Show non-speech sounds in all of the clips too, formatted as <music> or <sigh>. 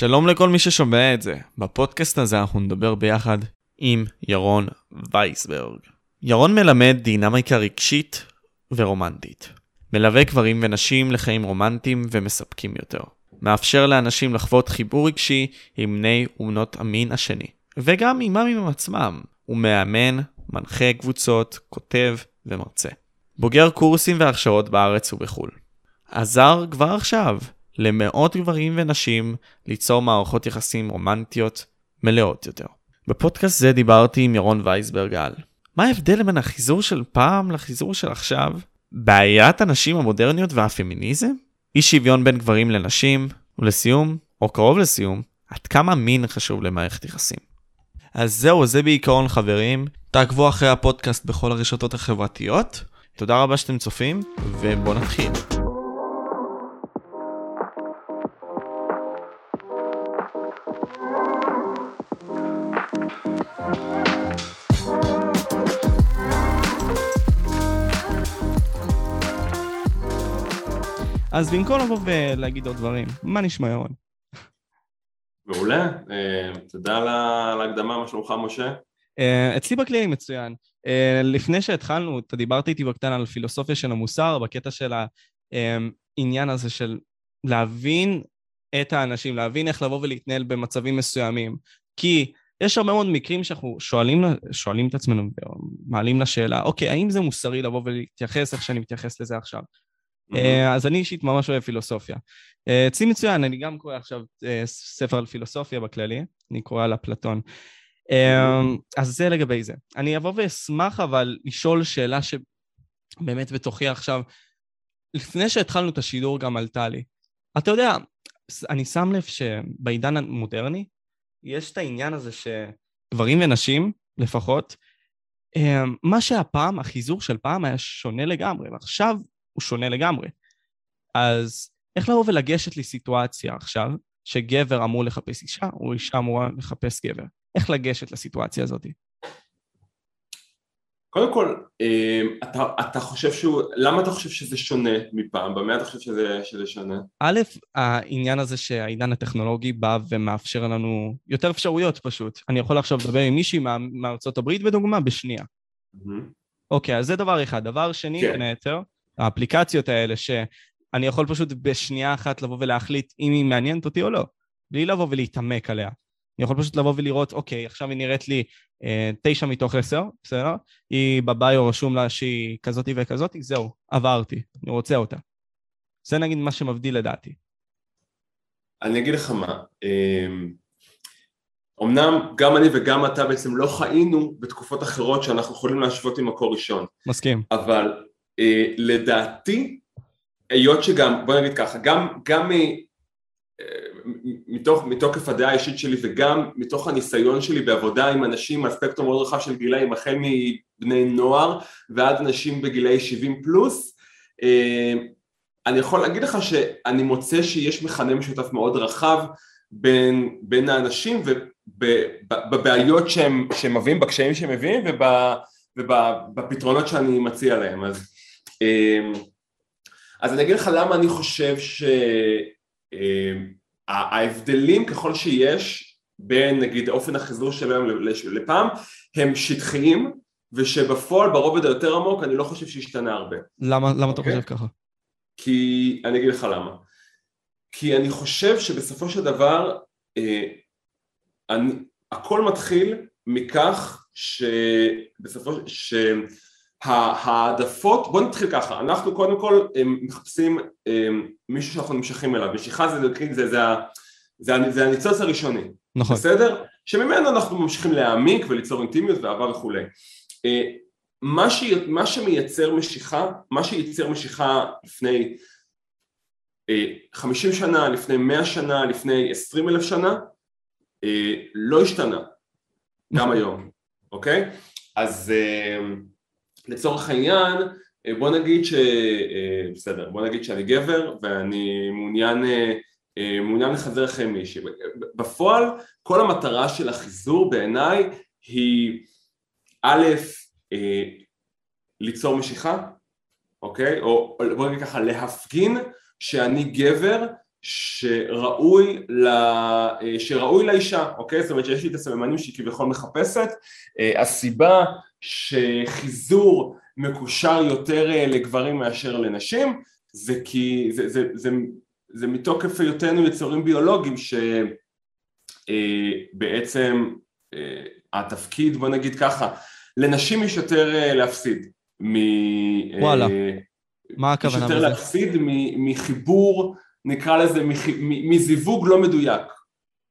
שלום לכל מי ששומע את זה. בפודקאסט הזה אנחנו נדבר ביחד עם ירון וייסברג. ירון מלמד דינמיקה רגשית ורומנטית. מלווה גברים ונשים לחיים רומנטיים ומספקים יותר. מאפשר לאנשים לחוות חיבור רגשי עם בני ובנות המין השני. וגם עימם עם עצמם. הוא מאמן, מנחה קבוצות, כותב ומרצה. בוגר קורסים והכשרות בארץ ובחו"ל. עזר כבר עכשיו למאות גברים ונשים ליצור מערכות יחסים רומנטיות מלאות יותר. בפודקאסט זה דיברתי עם ירון וייסברג על מה ההבדל בין החיזור של פעם לחיזור של עכשיו? בעיית הנשים המודרניות והפמיניזם? אי שוויון בין גברים לנשים? ולסיום, או קרוב לסיום, עד כמה מין חשוב למערכת יחסים. אז זהו, זה בעיקרון חברים. תעקבו אחרי הפודקאסט בכל הרשתות החברתיות. תודה רבה שאתם צופים, ובואו נתחיל. אז במקום לבוא ולהגיד עוד דברים, מה נשמע ירון? מעולה, אה, תודה על ההקדמה, מה שלומך משה? אה, אצלי בכלי מצוין. אה, לפני שהתחלנו, אתה דיברת איתי בקטן על פילוסופיה של המוסר, בקטע של העניין הזה של להבין את האנשים, להבין איך לבוא ולהתנהל במצבים מסוימים. כי יש הרבה מאוד מקרים שאנחנו שואלים, שואלים את עצמנו, מעלים לשאלה, אוקיי, האם זה מוסרי לבוא ולהתייחס איך שאני מתייחס לזה עכשיו? Mm-hmm. אז אני אישית ממש אוהב פילוסופיה. אה, אצלי מצוין, אני גם קורא עכשיו אה, ספר על פילוסופיה בכללי, אני קורא על אפלטון. אז זה לגבי זה. אני אבוא ואשמח אבל לשאול שאלה שבאמת בתוכי עכשיו, לפני שהתחלנו את השידור גם עלתה לי. אתה יודע, אני שם לב שבעידן המודרני, יש את העניין הזה שגברים ונשים, לפחות, מה שהפעם, החיזור של פעם היה שונה לגמרי, ועכשיו הוא שונה לגמרי. אז איך לבוא ולגשת לסיטואציה עכשיו, שגבר אמור לחפש אישה, או אישה אמורה לחפש גבר? איך לגשת לסיטואציה הזאת? קודם כל, אה, אתה, אתה חושב שהוא, למה אתה חושב שזה שונה מפעם? במה אתה חושב שזה, שזה שונה? א', העניין הזה שהעידן הטכנולוגי בא ומאפשר לנו יותר אפשרויות פשוט. אני יכול עכשיו לדבר עם מישהי מארצות הברית בדוגמה בשנייה. Mm-hmm. אוקיי, אז זה דבר אחד. דבר שני, כן. בין היתר, האפליקציות האלה, שאני יכול פשוט בשנייה אחת לבוא ולהחליט אם היא מעניינת אותי או לא, בלי לבוא ולהתעמק עליה. אני יכול פשוט לבוא ולראות, אוקיי, עכשיו היא נראית לי אה, תשע מתוך עשר, בסדר? היא בביו רשום לה שהיא כזאתי וכזאתי, זהו, עברתי, אני רוצה אותה. זה נגיד מה שמבדיל לדעתי. אני אגיד לך מה, אמנם גם אני וגם אתה בעצם לא חיינו בתקופות אחרות שאנחנו יכולים להשוות עם מקור ראשון. מסכים. אבל אה, לדעתי, היות שגם, בוא נגיד ככה, גם, גם אה, מתוך, מתוקף הדעה האישית שלי וגם מתוך הניסיון שלי בעבודה עם אנשים על ספקטרום מאוד רחב של גילאים, החל מבני נוער ועד אנשים בגילאי 70 פלוס, אה, אני יכול להגיד לך שאני מוצא שיש מכנה משותף מאוד רחב בין, בין האנשים ובבעיות שהם, שהם מביאים, בקשיים שהם מביאים ובפתרונות שאני מציע להם. אז אז אני אגיד לך למה אני חושב שההבדלים ככל שיש בין נגיד אופן החיזור של היום לפעם הם שטחיים ושבפועל ברובד היותר עמוק אני לא חושב שהשתנה הרבה. למה, למה okay? אתה אוקיי? חושב ככה? כי אני אגיד לך למה. כי אני חושב שבסופו של דבר אה, אני, הכל מתחיל מכך שבסופו של... העדפות, בוא נתחיל ככה, אנחנו קודם כל מחפשים מישהו שאנחנו נמשכים אליו, משיכה זה, זה, זה, זה, זה הניצוץ הראשוני, נכון. בסדר? שממנו אנחנו ממשיכים להעמיק וליצור אינטימיות ואהבה וכולי. אה, מה, ש, מה שמייצר משיכה, מה שייצר משיכה לפני 50 אה, שנה, לפני 100 שנה, לפני 20 אלף שנה, אה, לא השתנה, גם היום, אוקיי? אז לצורך העניין אה, בוא נגיד ש... אה, בסדר, בוא נגיד שאני גבר ואני מעוניין, אה, מעוניין לחזר אחרי מישהי. בפועל כל המטרה של החיזור בעיניי היא א', ליצור משיכה, אוקיי? או בוא נגיד ככה, להפגין שאני גבר שראוי, לה, שראוי לאישה, אוקיי? זאת אומרת שיש לי את הסממנים שהיא כביכול מחפשת. הסיבה שחיזור מקושר יותר לגברים מאשר לנשים זה כי זה, זה, זה, זה מתוקף היותנו יצורים ביולוגיים שבעצם התפקיד, בוא נגיד ככה, לנשים יש יותר להפסיד. מ... וואלה, מה הכוונה בזה? יש יותר להפסיד מחיבור נקרא לזה מזיווג לא מדויק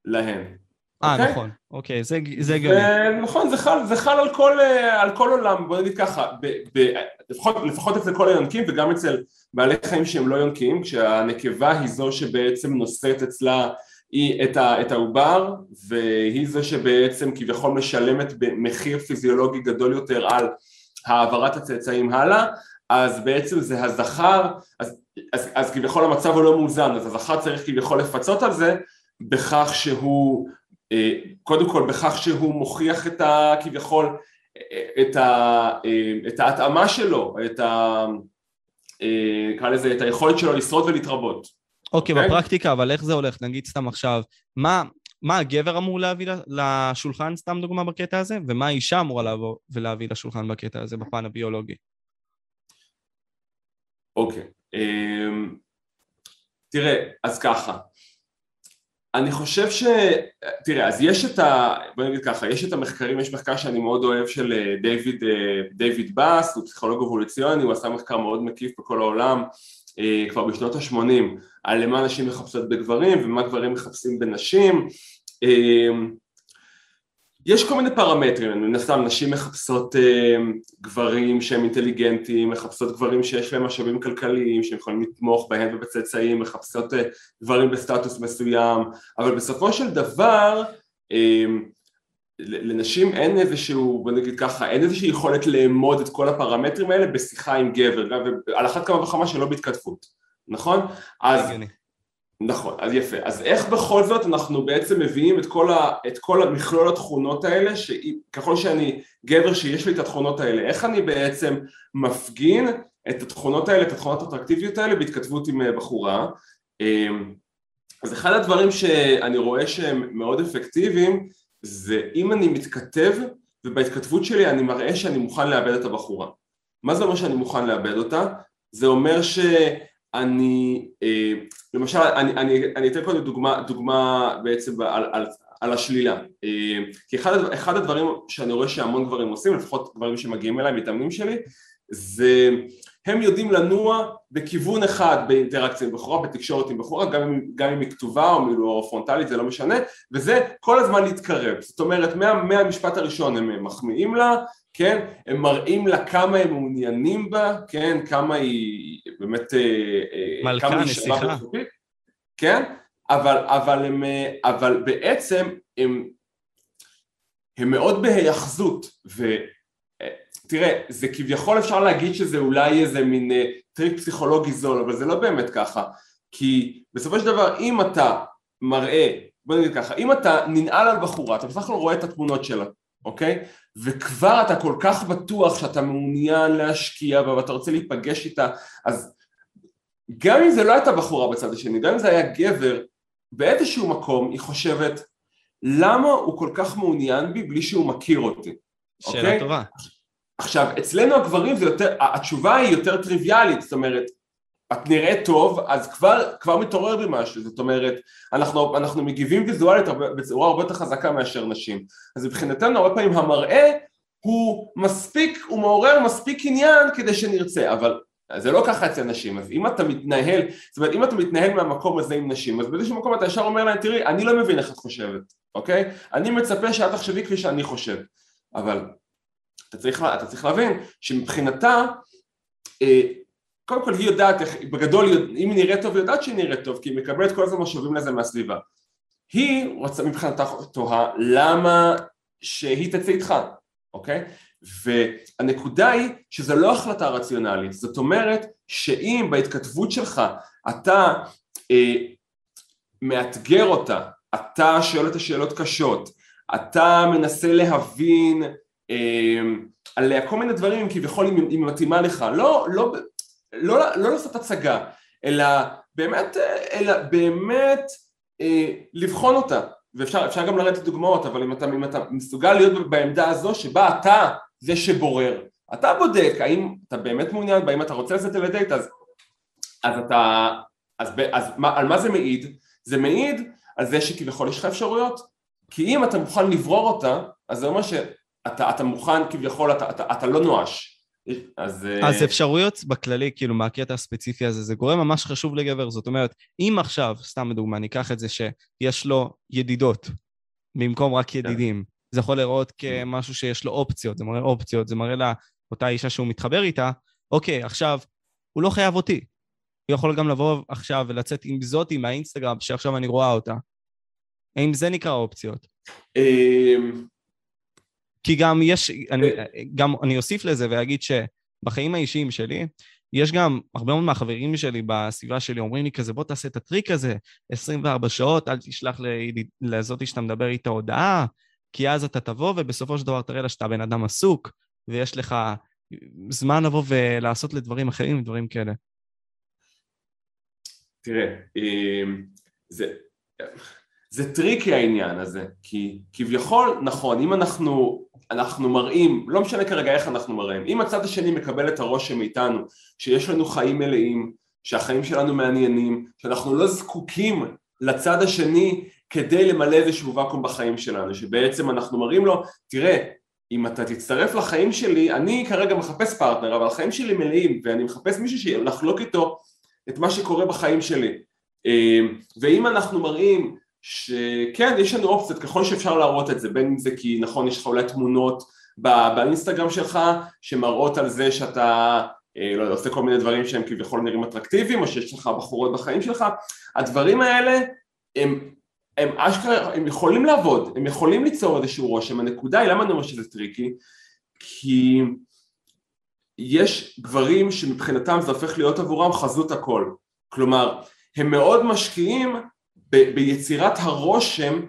להן. אה, okay? אוקיי? נכון, אוקיי, זה, זה הגיוני. נכון, זה חל, זה חל על, כל, על כל עולם, בוא נגיד ככה, ב, ב, לפחות, לפחות אצל כל היונקים וגם אצל בעלי חיים שהם לא יונקים, כשהנקבה היא זו שבעצם נושאת אצלה היא את, ה, את העובר, והיא זו שבעצם כביכול משלמת במחיר פיזיולוגי גדול יותר על העברת הצאצאים הלאה, אז בעצם זה הזכר, אז, אז, אז כביכול המצב הוא לא מאוזן, אז הזכר צריך כביכול לפצות על זה בכך שהוא, אה, קודם כל בכך שהוא מוכיח את ה... כביכול את, ה, אה, את ההתאמה שלו, את ה... אה, נקרא לזה, את היכולת שלו לשרוד ולהתרבות. אוקיי, okay, okay? בפרקטיקה, אבל איך זה הולך? נגיד סתם עכשיו, מה, מה הגבר אמור להביא לשולחן, סתם דוגמה בקטע הזה, ומה האישה אמורה לבוא ולהביא לשולחן בקטע הזה, בפן הביולוגי? אוקיי. אמ, תראה, אז ככה. אני חושב ש... תראה, אז יש את ה... בוא נגיד ככה, יש את המחקרים, יש מחקר שאני מאוד אוהב של אה, דיוויד, אה, דיוויד באס, הוא פסיכולוג אבולוציוני, הוא עשה מחקר מאוד מקיף בכל העולם אה, כבר בשנות ה-80 על למה נשים מחפשות בגברים ומה גברים מחפשים בנשים יש כל מיני פרמטרים, מן הסתם נשים מחפשות אה, גברים שהם אינטליגנטים, מחפשות גברים שיש להם משאבים כלכליים, שהם יכולים לתמוך בהם ובצאצאים, מחפשות אה, גברים בסטטוס מסוים, אבל בסופו של דבר אה, לנשים אין איזשהו, בוא נגיד ככה, אין איזושהי יכולת לאמוד את כל הפרמטרים האלה בשיחה עם גבר, על אחת כמה וכמה שלא בהתכתבות, נכון? אז... נכון, אז יפה. אז איך בכל זאת אנחנו בעצם מביאים את כל, ה, את כל המכלול התכונות האלה, שככל שאני גבר שיש לי את התכונות האלה, איך אני בעצם מפגין את התכונות האלה, את התכונות האטרקטיביות האלה בהתכתבות עם אה, בחורה. אמ, אז אחד הדברים שאני רואה שהם מאוד אפקטיביים, זה אם אני מתכתב ובהתכתבות שלי אני מראה שאני מוכן לאבד את הבחורה. מה זה אומר שאני מוכן לאבד אותה? זה אומר ש... למשל, אני, אני, אני אתן קודם דוגמה, דוגמה בעצם על, על, על השלילה, אה, כי אחד, אחד הדברים שאני רואה שהמון גברים עושים, לפחות גברים שמגיעים אליי, מתאמנים שלי, זה הם יודעים לנוע בכיוון אחד באינטראקציה עם בחורה, בתקשורת עם בחורה, גם אם, גם אם היא כתובה או, מילו, או פרונטלית, זה לא משנה, וזה כל הזמן להתקרב, זאת אומרת מה, מהמשפט הראשון? הם מחמיאים לה, כן, הם מראים לה כמה הם מעוניינים בה, כן, כמה היא באמת, אה, אה, מלכה, בחוקית, כן, אבל, אבל, הם, אה, אבל בעצם הם, הם מאוד בהיאחזות, ותראה, זה כביכול אפשר להגיד שזה אולי איזה מין טריק פסיכולוגי זול, אבל זה לא באמת ככה, כי בסופו של דבר אם אתה מראה, בוא נגיד ככה, אם אתה ננעל על בחורה, אתה בסך הכל רואה את התמונות שלה, אוקיי? וכבר אתה כל כך בטוח שאתה מעוניין להשקיע בה ואתה רוצה להיפגש איתה, אז גם אם זה לא הייתה בחורה בצד השני, גם אם זה היה גבר, באיזשהו מקום היא חושבת למה הוא כל כך מעוניין בי בלי שהוא מכיר אותי, שאלה אוקיי? טובה. עכשיו, אצלנו הגברים זה יותר, התשובה היא יותר טריוויאלית, זאת אומרת, את נראית טוב, אז כבר, כבר מתעורר בי משהו, זאת אומרת, אנחנו, אנחנו מגיבים ויזואלית בצורה הרבה יותר חזקה מאשר נשים. אז מבחינתנו הרבה פעמים המראה הוא מספיק, הוא מעורר מספיק עניין כדי שנרצה, אבל זה לא ככה אצל נשים, אז אם אתה מתנהל, זאת אומרת אם אתה מתנהל מהמקום הזה עם נשים, אז באיזשהו מקום אתה ישר אומר להם, תראי, אני לא מבין איך את חושבת, אוקיי? אני מצפה שאת תחשבי כפי שאני חושב, אבל אתה צריך, אתה צריך להבין שמבחינתה אה, קודם כל היא יודעת, איך, בגדול אם היא נראית טוב היא יודעת שהיא נראית טוב כי היא מקבלת כל הזמן משאבים לזה מהסביבה היא רוצה מבחינתה תוהה למה שהיא תצא איתך, אוקיי? והנקודה היא שזה לא החלטה רציונלית, זאת אומרת שאם בהתכתבות שלך אתה אה, מאתגר אותה, אתה שואל את השאלות קשות, אתה מנסה להבין אה, עליה כל מיני דברים כביכול אם היא מתאימה לך, לא, לא, לא, לא לעשות הצגה, אלא באמת, אלא באמת אה, לבחון אותה, ואפשר גם לרדת דוגמאות, אבל אם אתה, אם אתה מסוגל להיות בעמדה הזו שבה אתה זה שבורר, אתה בודק האם אתה באמת מעוניין בה, אם אתה רוצה לצאת לדייט, אז, אז אתה, אז, אז, מה, על מה זה מעיד? זה מעיד על זה שכביכול יש לך אפשרויות, כי אם אתה מוכן לברור אותה, אז זה אומר שאתה אתה מוכן כביכול, אתה, אתה, אתה לא נואש. אז... אז אפשרויות בכללי, כאילו, מהקטע הספציפי הזה, זה גורם ממש חשוב לגבר. זאת אומרת, אם עכשיו, סתם לדוגמה, ניקח את זה שיש לו ידידות, במקום רק כן. ידידים, זה יכול לראות כמשהו שיש לו אופציות, זה מראה אופציות, זה מראה לאותה אישה שהוא מתחבר איתה, אוקיי, עכשיו, הוא לא חייב אותי. הוא יכול גם לבוא עכשיו ולצאת עם זאתי מהאינסטגרם, שעכשיו אני רואה אותה. האם זה נקרא אופציות? כי גם יש, אני, גם אני אוסיף לזה ואגיד שבחיים האישיים שלי, יש גם הרבה מאוד מהחברים שלי בסביבה שלי אומרים לי כזה, בוא תעשה את הטריק הזה, 24 שעות, אל תשלח לזאתי שאתה מדבר איתה הודעה, כי אז אתה תבוא ובסופו של דבר תראה לה שאתה בן אדם עסוק, ויש לך זמן לבוא ולעשות לדברים אחרים ודברים כאלה. תראה, אמ, זה, זה tricky העניין הזה, כי כביכול, נכון, אם אנחנו, אנחנו מראים, לא משנה כרגע איך אנחנו מראים, אם הצד השני מקבל את הרושם מאיתנו שיש לנו חיים מלאים, שהחיים שלנו מעניינים, שאנחנו לא זקוקים לצד השני כדי למלא איזשהו ואקום בחיים שלנו, שבעצם אנחנו מראים לו, תראה, אם אתה תצטרף לחיים שלי, אני כרגע מחפש פרטנר, אבל החיים שלי מלאים, ואני מחפש מישהו שיחלוק איתו את מה שקורה בחיים שלי. אה, ואם אנחנו מראים שכן, יש לנו אופציות ככל שאפשר להראות את זה, בין אם זה כי נכון, יש לך אולי תמונות באינסטגרם שלך שמראות על זה שאתה אה, לא יודע, עושה כל מיני דברים שהם כביכול נראים אטרקטיביים או שיש לך בחורות בחיים שלך, הדברים האלה הם, הם אשכרה, הם יכולים לעבוד, הם יכולים ליצור איזשהו רושם, הנקודה היא למה אני אומר שזה טריקי? כי יש גברים שמבחינתם זה הופך להיות עבורם חזות הכל, כלומר הם מאוד משקיעים ב- ביצירת הרושם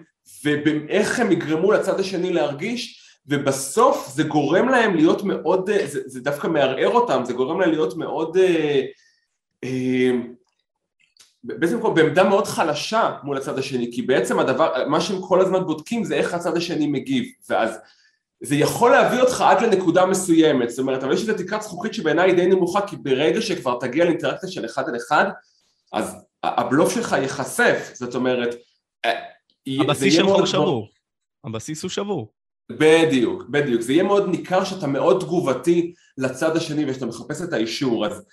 ובאיך הם יגרמו לצד השני להרגיש ובסוף זה גורם להם להיות מאוד, זה, זה דווקא מערער אותם, זה גורם להם להיות מאוד, אה, אה, בעצם בעמדה מאוד חלשה מול הצד השני, כי בעצם הדבר, מה שהם כל הזמן בודקים זה איך הצד השני מגיב, ואז זה יכול להביא אותך עד לנקודה מסוימת, זאת אומרת, אבל יש איזו תקרת זכוכית שבעיניי היא די נמוכה, כי ברגע שכבר תגיע לאינטראקציה של אחד על אחד, אז הבלוף שלך ייחשף, זאת אומרת... אה, הבסיס שלך הוא שבור. הבסיס הוא שבור. בדיוק, בדיוק. זה יהיה מאוד ניכר שאתה מאוד תגובתי לצד השני ושאתה מחפש את האישור. אז,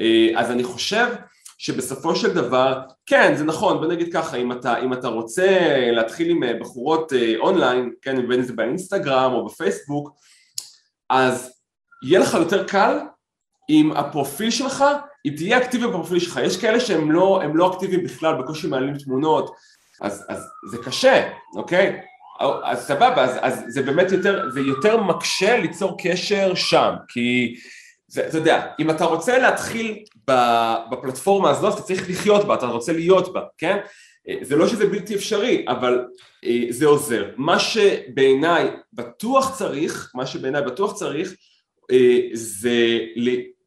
אה, אז אני חושב שבסופו של דבר, כן, זה נכון, בוא נגיד ככה, אם אתה, אם אתה רוצה להתחיל עם אה, בחורות אונליין, כן, בין אם זה באינסטגרם או בפייסבוק, אז יהיה לך יותר קל אם הפרופיל שלך אם תהיה אקטיבי בפרופיל שלך, יש כאלה שהם לא, לא אקטיביים בכלל, בקושי מעלים תמונות, אז, אז זה קשה, אוקיי? אז סבבה, אז, אז זה באמת יותר, זה יותר מקשה ליצור קשר שם, כי זה, אתה יודע, אם אתה רוצה להתחיל בפלטפורמה הזאת, אתה צריך לחיות בה, אתה רוצה להיות בה, כן? זה לא שזה בלתי אפשרי, אבל אה, זה עוזר. מה שבעיניי בטוח צריך, מה שבעיניי בטוח צריך, אה, זה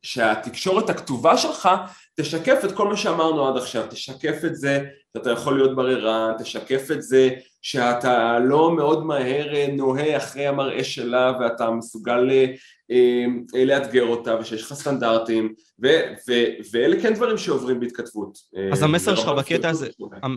שהתקשורת הכתובה שלך תשקף את כל מה שאמרנו עד עכשיו, תשקף את זה שאתה יכול להיות בררן, תשקף את זה שאתה לא מאוד מהר אה, נוהה אחרי המראה שלה ואתה מסוגל אה, אה, לאתגר אותה ושיש לך סטנדרטים ו- ו- ואלה כן דברים שעוברים בהתכתבות. אז המסר שלך בקטע הזה,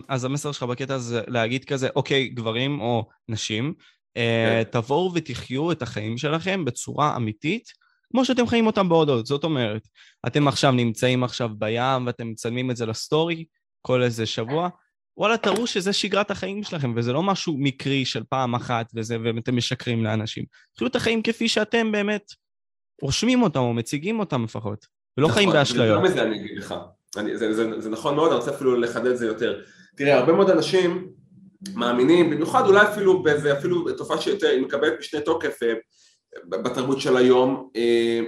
אז המסר שלך בקטע הזה להגיד כזה, אוקיי, גברים או נשים, כן. תבואו ותחיו את החיים שלכם בצורה אמיתית כמו שאתם חיים אותם בהודות. זאת אומרת, אתם עכשיו נמצאים עכשיו בים ואתם מצלמים את זה לסטורי כל איזה שבוע, וואלה, תראו שזה שגרת החיים שלכם, וזה לא משהו מקרי של פעם אחת וזה, ואתם משקרים לאנשים. תחיו את החיים כפי שאתם באמת רושמים אותם או מציגים אותם לפחות, ולא נכון, חיים באשליות. יותר מזה אני אגיד לך, אני, זה, זה, זה נכון מאוד, אני רוצה אפילו לחדד את זה יותר. תראה, הרבה מאוד אנשים מאמינים, במיוחד אולי אפילו באיזה, אפילו תופעה שיותר, מקבלת משנה תוקף, אה, בתרבות של היום, אה,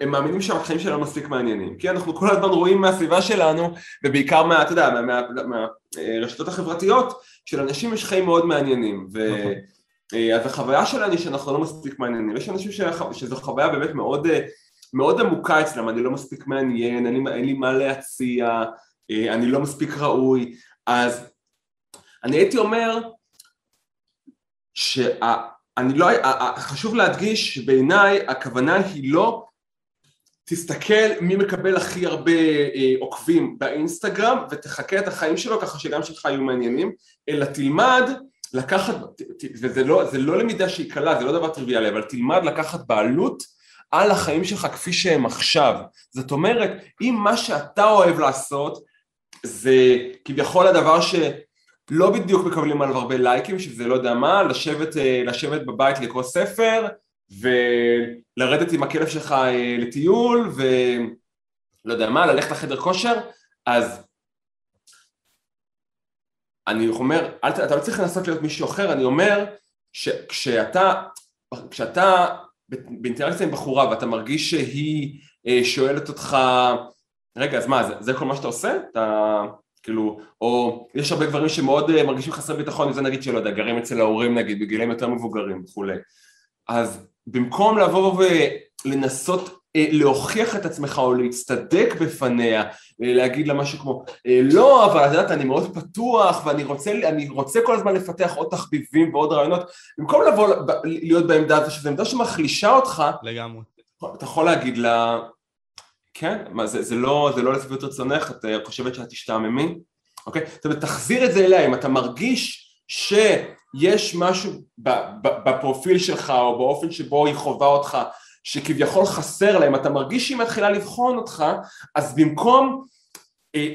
הם מאמינים שהחיים שלנו מספיק מעניינים, כי אנחנו כל הזמן רואים מהסביבה שלנו, ובעיקר מה, אתה יודע, מהרשתות החברתיות, שלאנשים יש חיים מאוד מעניינים, ו... נכון. אה, אז החוויה שלנו היא שאנחנו לא מספיק מעניינים, יש אנשים שזו חוויה באמת מאוד, מאוד עמוקה אצלם, אני לא מספיק מעניין, לי, אין לי מה להציע, אה, אני לא מספיק ראוי, אז אני הייתי אומר שאני לא, חשוב להדגיש שבעיניי הכוונה היא לא תסתכל מי מקבל הכי הרבה אה, עוקבים באינסטגרם ותחכה את החיים שלו ככה שגם שלך יהיו מעניינים, אלא תלמד לקחת, וזה לא, לא למידה שהיא קלה, זה לא דבר טריוויאלי, אבל תלמד לקחת בעלות על החיים שלך כפי שהם עכשיו. זאת אומרת, אם מה שאתה אוהב לעשות זה כביכול הדבר שלא בדיוק מקבלים עליו הרבה לייקים, שזה לא יודע מה, לשבת, אה, לשבת בבית לקרוא ספר ולרדת עם הכלב שלך אה, לטיול ולא יודע מה, ללכת לחדר כושר, אז אני אומר, אל, אתה לא צריך לנסות להיות מישהו אחר, אני אומר שכשאתה כשאתה באינטראקציה עם בחורה ואתה מרגיש שהיא אה, שואלת אותך רגע אז מה זה, זה כל מה שאתה עושה? אתה כאילו, או יש הרבה גברים שמאוד אה, מרגישים חסרי ביטחון, זה נגיד שלא יודע, גרים אצל ההורים נגיד בגילים יותר מבוגרים וכולי. אז במקום לבוא ולנסות אה, להוכיח את עצמך או להצטדק בפניה, אה, להגיד לה משהו כמו לא אבל את יודעת אני מאוד פתוח ואני רוצה, רוצה כל הזמן לפתח עוד תחביבים ועוד רעיונות. במקום לבוא להיות בעמדה הזו שזו עמדה שמחלישה אותך לגמרי. אתה יכול להגיד לה כן, מה זה, זה לא, זה לא לשביעות רצונך, את חושבת שאת תשתעממי? אוקיי? זאת אומרת תחזיר את זה אליה אם אתה מרגיש שיש משהו בפרופיל שלך או באופן שבו היא חווה אותך שכביכול חסר להם, אתה מרגיש שהיא מתחילה לבחון אותך, אז במקום, אה,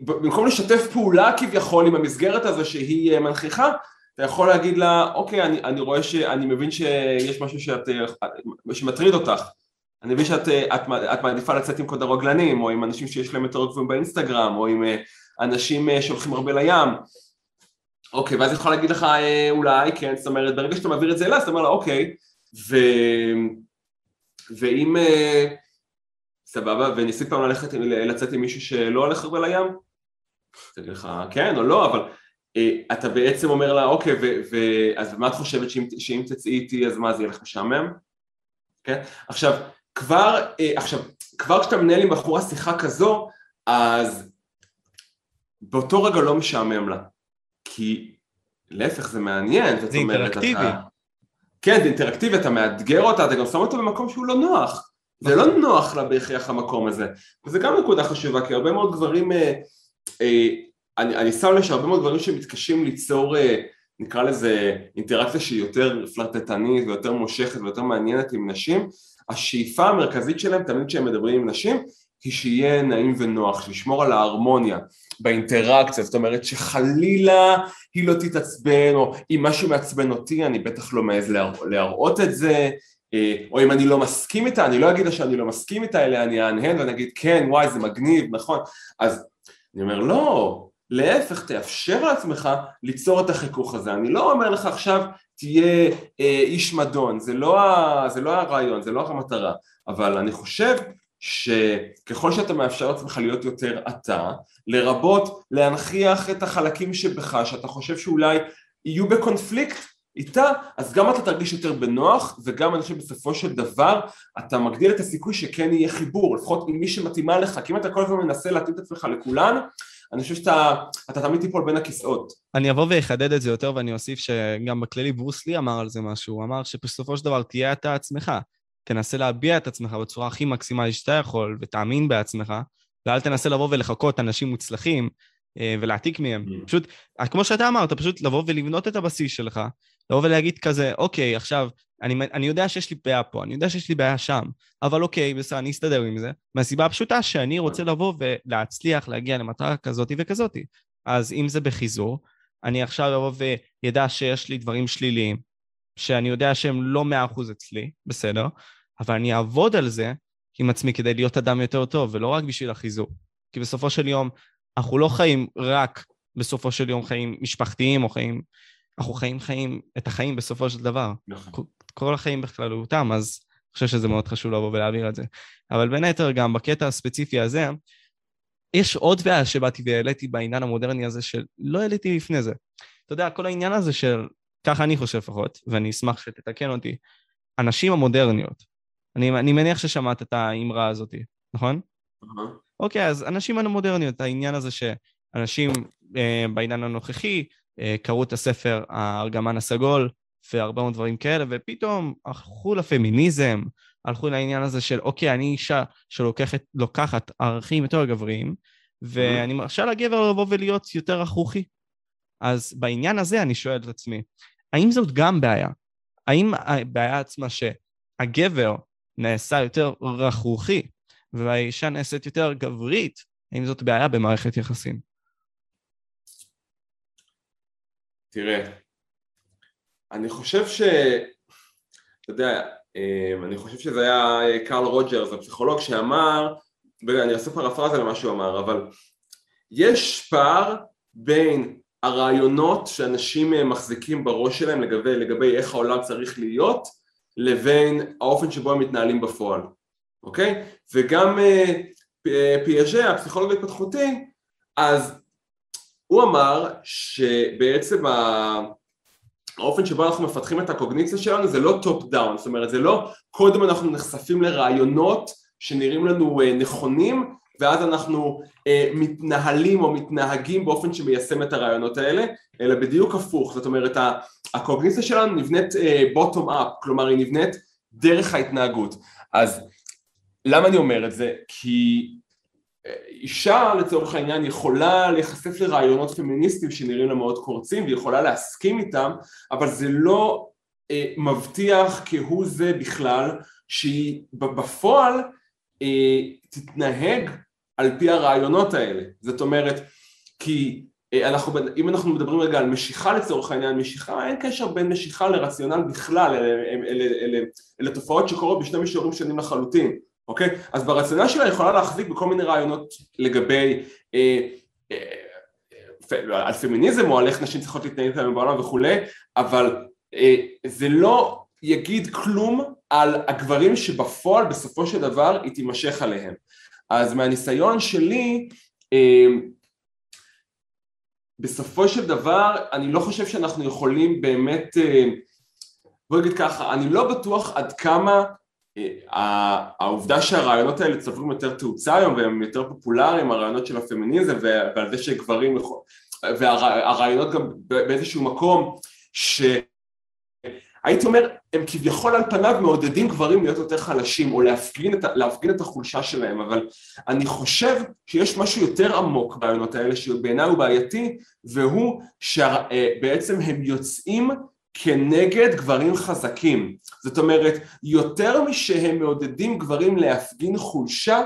במקום לשתף פעולה כביכול עם המסגרת הזו שהיא אה, מנכיחה, אתה יכול להגיד לה, אוקיי, אני, אני רואה שאני מבין שיש משהו שאת, אה, שמטריד אותך, אני מבין שאת את, את מעדיפה לצאת עם כדורגלנים, או עם אנשים שיש להם יותר עוקבים באינסטגרם, או עם אנשים שהולכים הרבה לים, אוקיי, ואז היא יכולה להגיד לך אולי, כן, זאת אומרת, ברגע שאתה מעביר את זה אליה, אז אתה אומר לה, אוקיי, ו... ואם אה, סבבה, וניסית פעם ללכת, לצאת עם מישהו שלא הולך הרבה לים? תגיד לך כן או לא, אבל אה, אתה בעצם אומר לה אוקיי, ו, ו, אז מה את חושבת שאם, שאם תצאי איתי אז מה זה יהיה לך משעמם? כן? עכשיו, כבר, אה, עכשיו, כבר כשאתה מנהל עם בחורה שיחה כזו, אז באותו רגע לא משעמם לה, כי להפך זה מעניין, זה אינטראקטיבי. אתה, כן, זה אינטראקטיבי, אתה מאתגר אותה, אתה גם שם אותו במקום שהוא לא נוח. זה לא נוח לה בהכרח המקום הזה. וזה גם נקודה חשובה, כי הרבה מאוד גברים, אה, אה, אני, אני שם לב שהרבה מאוד גברים שמתקשים ליצור, אה, נקרא לזה אינטראקציה שהיא יותר פלרטטנית ויותר מושכת ויותר מעניינת עם נשים, השאיפה המרכזית שלהם תמיד כשהם מדברים עם נשים, היא שיהיה נעים ונוח, לשמור על ההרמוניה באינטראקציה, זאת אומרת שחלילה היא לא תתעצבן, או אם משהו מעצבן אותי אני בטח לא מעז להראות את זה, אה, או אם אני לא מסכים איתה, אני לא אגיד לה שאני לא מסכים איתה, אלא אני אהנהן ואני אגיד כן וואי זה מגניב, נכון, אז אני אומר לא, להפך תאפשר לעצמך ליצור את החיכוך הזה, אני לא אומר לך עכשיו תהיה אה, איש מדון, זה לא, ה, זה לא הרעיון, זה לא המטרה, אבל אני חושב שככל שאתה מאפשר לעצמך להיות יותר אתה, לרבות להנכיח את החלקים שבך שאתה חושב שאולי יהיו בקונפליקט איתה, אז גם אתה תרגיש יותר בנוח וגם אני חושב בסופו של דבר אתה מגדיל את הסיכוי שכן יהיה חיבור, לפחות עם מי שמתאימה לך, כי אם אתה כל הזמן מנסה להתאים את עצמך לכולן, אני חושב שאתה תמיד תיפול בין הכיסאות. אני אבוא ואחדד את זה יותר ואני אוסיף שגם בכללי ברוסלי אמר על זה משהו, הוא אמר שבסופו של דבר תהיה אתה עצמך. תנסה להביע את עצמך בצורה הכי מקסימלית שאתה יכול, ותאמין בעצמך, ואל תנסה לבוא ולחכות אנשים מוצלחים אה, ולהעתיק מהם. Mm. פשוט, כמו שאתה אמרת, פשוט לבוא ולבנות את הבסיס שלך, לבוא ולהגיד כזה, אוקיי, עכשיו, אני, אני יודע שיש לי בעיה פה, אני יודע שיש לי בעיה שם, אבל אוקיי, בסדר, אני אסתדר עם זה, מהסיבה הפשוטה שאני רוצה לבוא ולהצליח להגיע למטרה כזאת וכזאת. אז אם זה בחיזור, אני עכשיו אבוא וידע שיש לי דברים שליליים, שאני יודע שהם לא מאה אחוז אצלי, בסדר, אבל אני אעבוד על זה עם עצמי כדי להיות אדם יותר טוב, ולא רק בשביל החיזוק. כי בסופו של יום, אנחנו לא חיים רק בסופו של יום חיים משפחתיים או חיים... אנחנו חיים חיים, את החיים בסופו של דבר. נכון. כל החיים בכללותם, אז אני חושב שזה מאוד חשוב לבוא ולהעביר את זה. אבל בין היתר, גם בקטע הספציפי הזה, יש עוד בעיה שבאתי והעליתי בעניין המודרני הזה שלא העליתי לפני זה. אתה יודע, כל העניין הזה של, ככה אני חושב לפחות, ואני אשמח שתתקן אותי, הנשים המודרניות, אני, אני מניח ששמעת את האמרה הזאת, נכון? אוקיי, אז אנשים המודרניות, העניין הזה שאנשים אה, בעידן הנוכחי קראו את הספר הארגמן הסגול והרבה מאוד דברים כאלה, ופתאום הלכו לפמיניזם, הלכו לעניין הזה של אוקיי, אני אישה שלוקחת ערכים יותר גבריים, ואני מרשה לגבר לבוא ולהיות יותר רכרוכי. אז בעניין הזה אני שואל את עצמי, האם זאת גם בעיה? האם הבעיה עצמה שהגבר נעשה יותר רכרוכי והאישה נעשית יותר גברית, האם זאת בעיה במערכת יחסים? תראה, אני חושב ש... אתה יודע, אמ, אני חושב שזה היה אה, קרל רוג'רס, הפסיכולוג, שאמר, אני אעשה פרפרזה למה שהוא אמר, אבל יש פער בין הרעיונות שאנשים אה, מחזיקים בראש שלהם לגבי, לגבי איך העולם צריך להיות, לבין האופן שבו הם מתנהלים בפועל, אוקיי? וגם אה, פיאז'ה, הפסיכולוג ההתפתחותי, אז הוא אמר שבעצם האופן שבו אנחנו מפתחים את הקוגניציה שלנו זה לא top down, זאת אומרת זה לא קודם אנחנו נחשפים לרעיונות שנראים לנו אה, נכונים ואז אנחנו אה, מתנהלים או מתנהגים באופן שמיישם את הרעיונות האלה, אלא בדיוק הפוך, זאת אומרת הקוגניציה שלנו נבנית bottom אה, up, כלומר היא נבנית דרך ההתנהגות. אז למה אני אומר את זה? כי אישה לצורך העניין יכולה להיחשף לרעיונות פמיניסטיים שנראים לה מאוד קורצים ויכולה להסכים איתם אבל זה לא אה, מבטיח כהוא זה בכלל שהיא בפועל אה, תתנהג על פי הרעיונות האלה. זאת אומרת כי אה, אנחנו, אם אנחנו מדברים רגע על משיכה לצורך העניין, משיכה, אין קשר בין משיכה לרציונל בכלל, אלה תופעות שקורות בשני מישורים שונים לחלוטין אוקיי? אז ברציונל שלה יכולה להחזיק בכל מיני רעיונות לגבי אה, אה, על פמיניזם או על איך נשים צריכות להתנהג כאן בעולם וכולי, אבל אה, זה לא יגיד כלום על הגברים שבפועל בסופו של דבר היא תימשך עליהם. אז מהניסיון שלי, אה, בסופו של דבר אני לא חושב שאנחנו יכולים באמת, אה, בוא נגיד ככה, אני לא בטוח עד כמה העובדה שהרעיונות האלה צוברים יותר תאוצה היום והם יותר פופולריים, הרעיונות של הפמיניזם ועל זה שגברים, והרעיונות גם באיזשהו מקום שהייתי אומר הם כביכול על פניו מעודדים גברים להיות יותר חלשים או להפגין את, להפגין את החולשה שלהם אבל אני חושב שיש משהו יותר עמוק ברעיונות האלה שבעיניי הוא בעייתי והוא שבעצם הם יוצאים כנגד גברים חזקים. זאת אומרת, יותר משהם מעודדים גברים להפגין חולשה,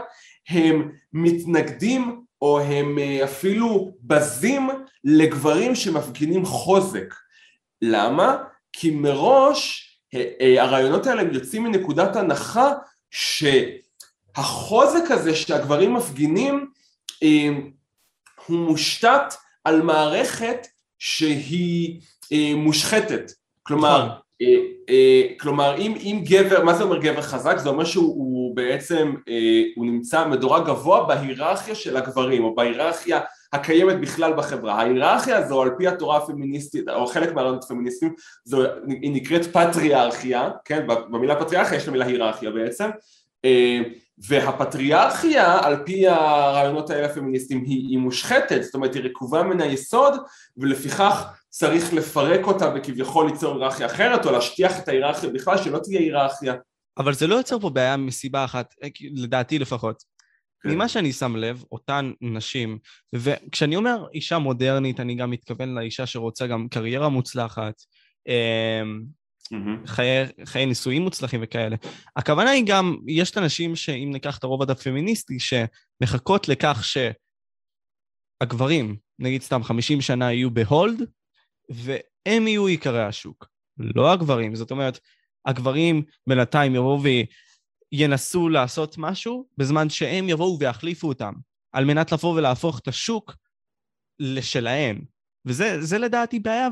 הם מתנגדים או הם אה, אפילו בזים לגברים שמפגינים חוזק. למה? כי מראש אה, אה, הרעיונות האלה יוצאים מנקודת הנחה שהחוזק הזה שהגברים מפגינים הוא מושתת על מערכת שהיא אה, מושחתת, כלומר, נכון. אה, אה, כלומר אם, אם גבר, מה זה אומר גבר חזק? זה אומר שהוא בעצם, הוא נמצא מדורג גבוה בהיררכיה של הגברים או בהיררכיה הקיימת בכלל בחברה. ההיררכיה הזו על פי התורה הפמיניסטית, או חלק מהרעיונות הפמיניסטיים, זו, היא נקראת פטריארכיה, כן, במילה פטריארכיה יש למילה היררכיה בעצם, והפטריארכיה על פי הרעיונות האלה הפמיניסטיים היא, היא מושחתת, זאת אומרת היא רקובה מן היסוד ולפיכך צריך לפרק אותה וכביכול ליצור היררכיה אחרת או להשטיח את ההיררכיה בכלל שלא תהיה היררכיה. אבל זה לא יוצר פה בעיה מסיבה אחת, אה, לדעתי לפחות. כן. ממה שאני שם לב, אותן נשים, וכשאני אומר אישה מודרנית, אני גם מתכוון לאישה שרוצה גם קריירה מוצלחת, אמ, mm-hmm. חיי, חיי נישואים מוצלחים וכאלה. הכוונה היא גם, יש את הנשים שאם ניקח את הרובד הפמיניסטי, שמחכות לכך שהגברים, נגיד סתם 50 שנה יהיו בהולד, והם יהיו עיקרי השוק, לא הגברים. זאת אומרת, הגברים בינתיים יבואו וינסו לעשות משהו, בזמן שהם יבואו ויחליפו אותם, על מנת לבוא ולהפוך את השוק לשלהם. וזה לדעתי בעיה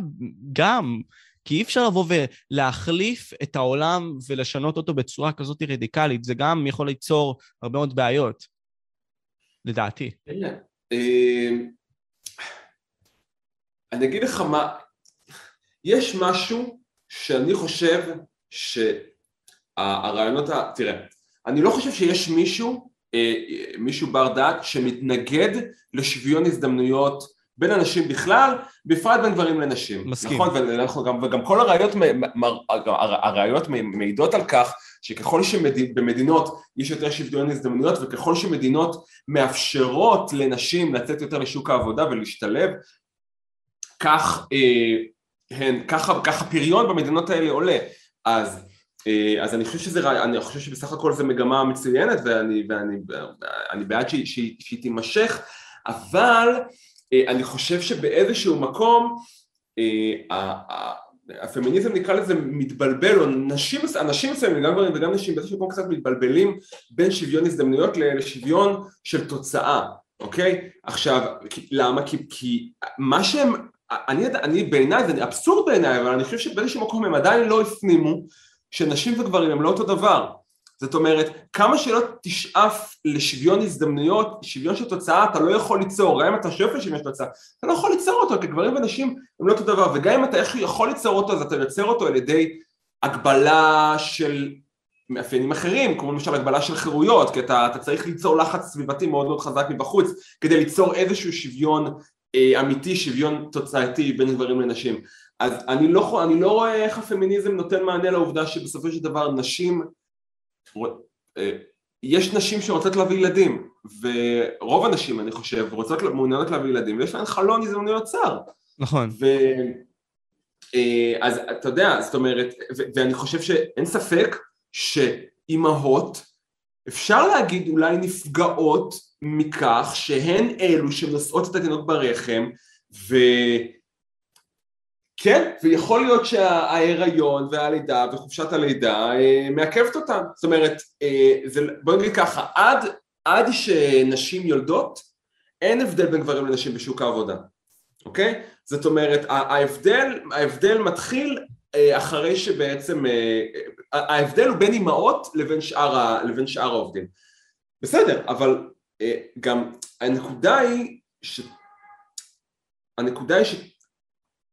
גם, כי אי אפשר לבוא ולהחליף את העולם ולשנות אותו בצורה כזאת רדיקלית, זה גם יכול ליצור הרבה מאוד בעיות, לדעתי. אה, אני אגיד לך מה, יש משהו שאני חושב שהרעיונות. תראה, אני לא חושב שיש מישהו מישהו בר דעת שמתנגד לשוויון הזדמנויות בין אנשים בכלל, בפרט בין גברים לנשים. מסכים. נכון, וגם, וגם כל הראיות, הראיות מעידות על כך שככל שבמדינות יש יותר שוויון הזדמנויות וככל שמדינות מאפשרות לנשים לצאת יותר לשוק העבודה ולהשתלב, כך, אה, הן, ככה, ככה פריון במדינות האלה עולה. אז, אה, אז אני חושב שזה, אני חושב שבסך הכל זו מגמה מצוינת ואני, ואני אני בעד שהיא, שהיא, שהיא תימשך, אבל אני חושב שבאיזשהו מקום הפמיניזם נקרא לזה מתבלבל, או נשים, אנשים מסוימים, גם גברים וגם נשים, באיזשהו מקום קצת מתבלבלים בין שוויון הזדמנויות לשוויון של תוצאה, אוקיי? עכשיו, למה? כי, כי מה שהם, אני, אני בעיניי, זה אבסורד בעיניי, אבל אני חושב שבאיזשהו מקום הם עדיין לא הפנימו שנשים וגברים הם לא אותו דבר. זאת אומרת, כמה שלא תשאף לשוויון הזדמנויות, שוויון של תוצאה, אתה לא יכול ליצור, גם אם אתה שואף לשוויון של תוצאה, אתה לא יכול ליצור אותו, כי גברים ונשים הם לא אותו דבר, וגם אם אתה איך יכול ליצור אותו, אז אתה יוצר אותו על ידי הגבלה של מאפיינים אחרים, כמו למשל הגבלה של חירויות, כי אתה, אתה צריך ליצור לחץ סביבתי מאוד מאוד חזק מבחוץ, כדי ליצור איזשהו שוויון אה, אמיתי, שוויון תוצאתי בין גברים לנשים. אז אני לא, אני לא רואה איך הפמיניזם נותן מענה לעובדה שבסופו של דבר נשים יש נשים שרוצות להביא ילדים, ורוב הנשים, אני חושב, רוצות, מעוניינות להביא ילדים, ויש להן חלון הזדמנויות צר. נכון. ו... אה, אז אתה יודע, זאת אומרת, ו- ואני חושב שאין ספק שאימהות, אפשר להגיד אולי נפגעות מכך שהן אלו שנושאות את התינוק ברחם, ו... כן, ויכול להיות שההיריון והלידה וחופשת הלידה אה, מעכבת אותם, זאת אומרת, אה, זה, בוא נגיד ככה, עד, עד שנשים יולדות, אין הבדל בין גברים לנשים בשוק העבודה, אוקיי? זאת אומרת, ההבדל, ההבדל מתחיל אה, אחרי שבעצם, ההבדל הוא בין אימהות לבין לבין שאר העובדים. בסדר, אבל גם הנקודה היא, ש... הנקודה היא ש...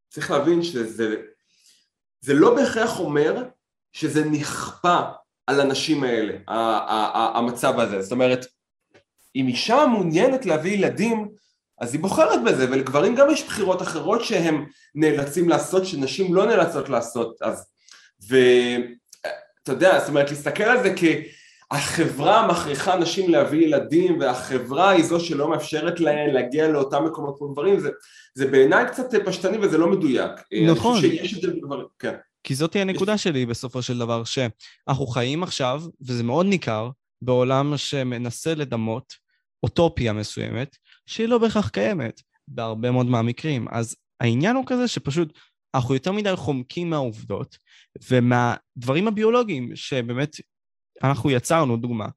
צריך להבין שזה זה לא בהכרח אומר שזה נכפה על הנשים האלה, המצב הזה. זאת אומרת, אם אישה מעוניינת להביא ילדים, אז היא בוחרת בזה, ולגברים גם יש בחירות אחרות שהם נאלצים לעשות, שנשים לא נאלצות לעשות. אז, ואתה יודע, זאת אומרת, להסתכל על זה כהחברה מכריחה נשים להביא ילדים, והחברה היא זו שלא מאפשרת להן להגיע לאותם מקומות כמו גברים, זה... זה בעיניי קצת פשטני וזה לא מדויק. נכון. אני חושב שיש כן. כי זאת היא הנקודה יש... שלי בסופו של דבר, שאנחנו חיים עכשיו, וזה מאוד ניכר, בעולם שמנסה לדמות אוטופיה מסוימת, שהיא לא בהכרח קיימת בהרבה מאוד מהמקרים. אז העניין הוא כזה שפשוט אנחנו יותר מדי חומקים מהעובדות ומהדברים הביולוגיים שבאמת אנחנו יצרנו, דוגמה,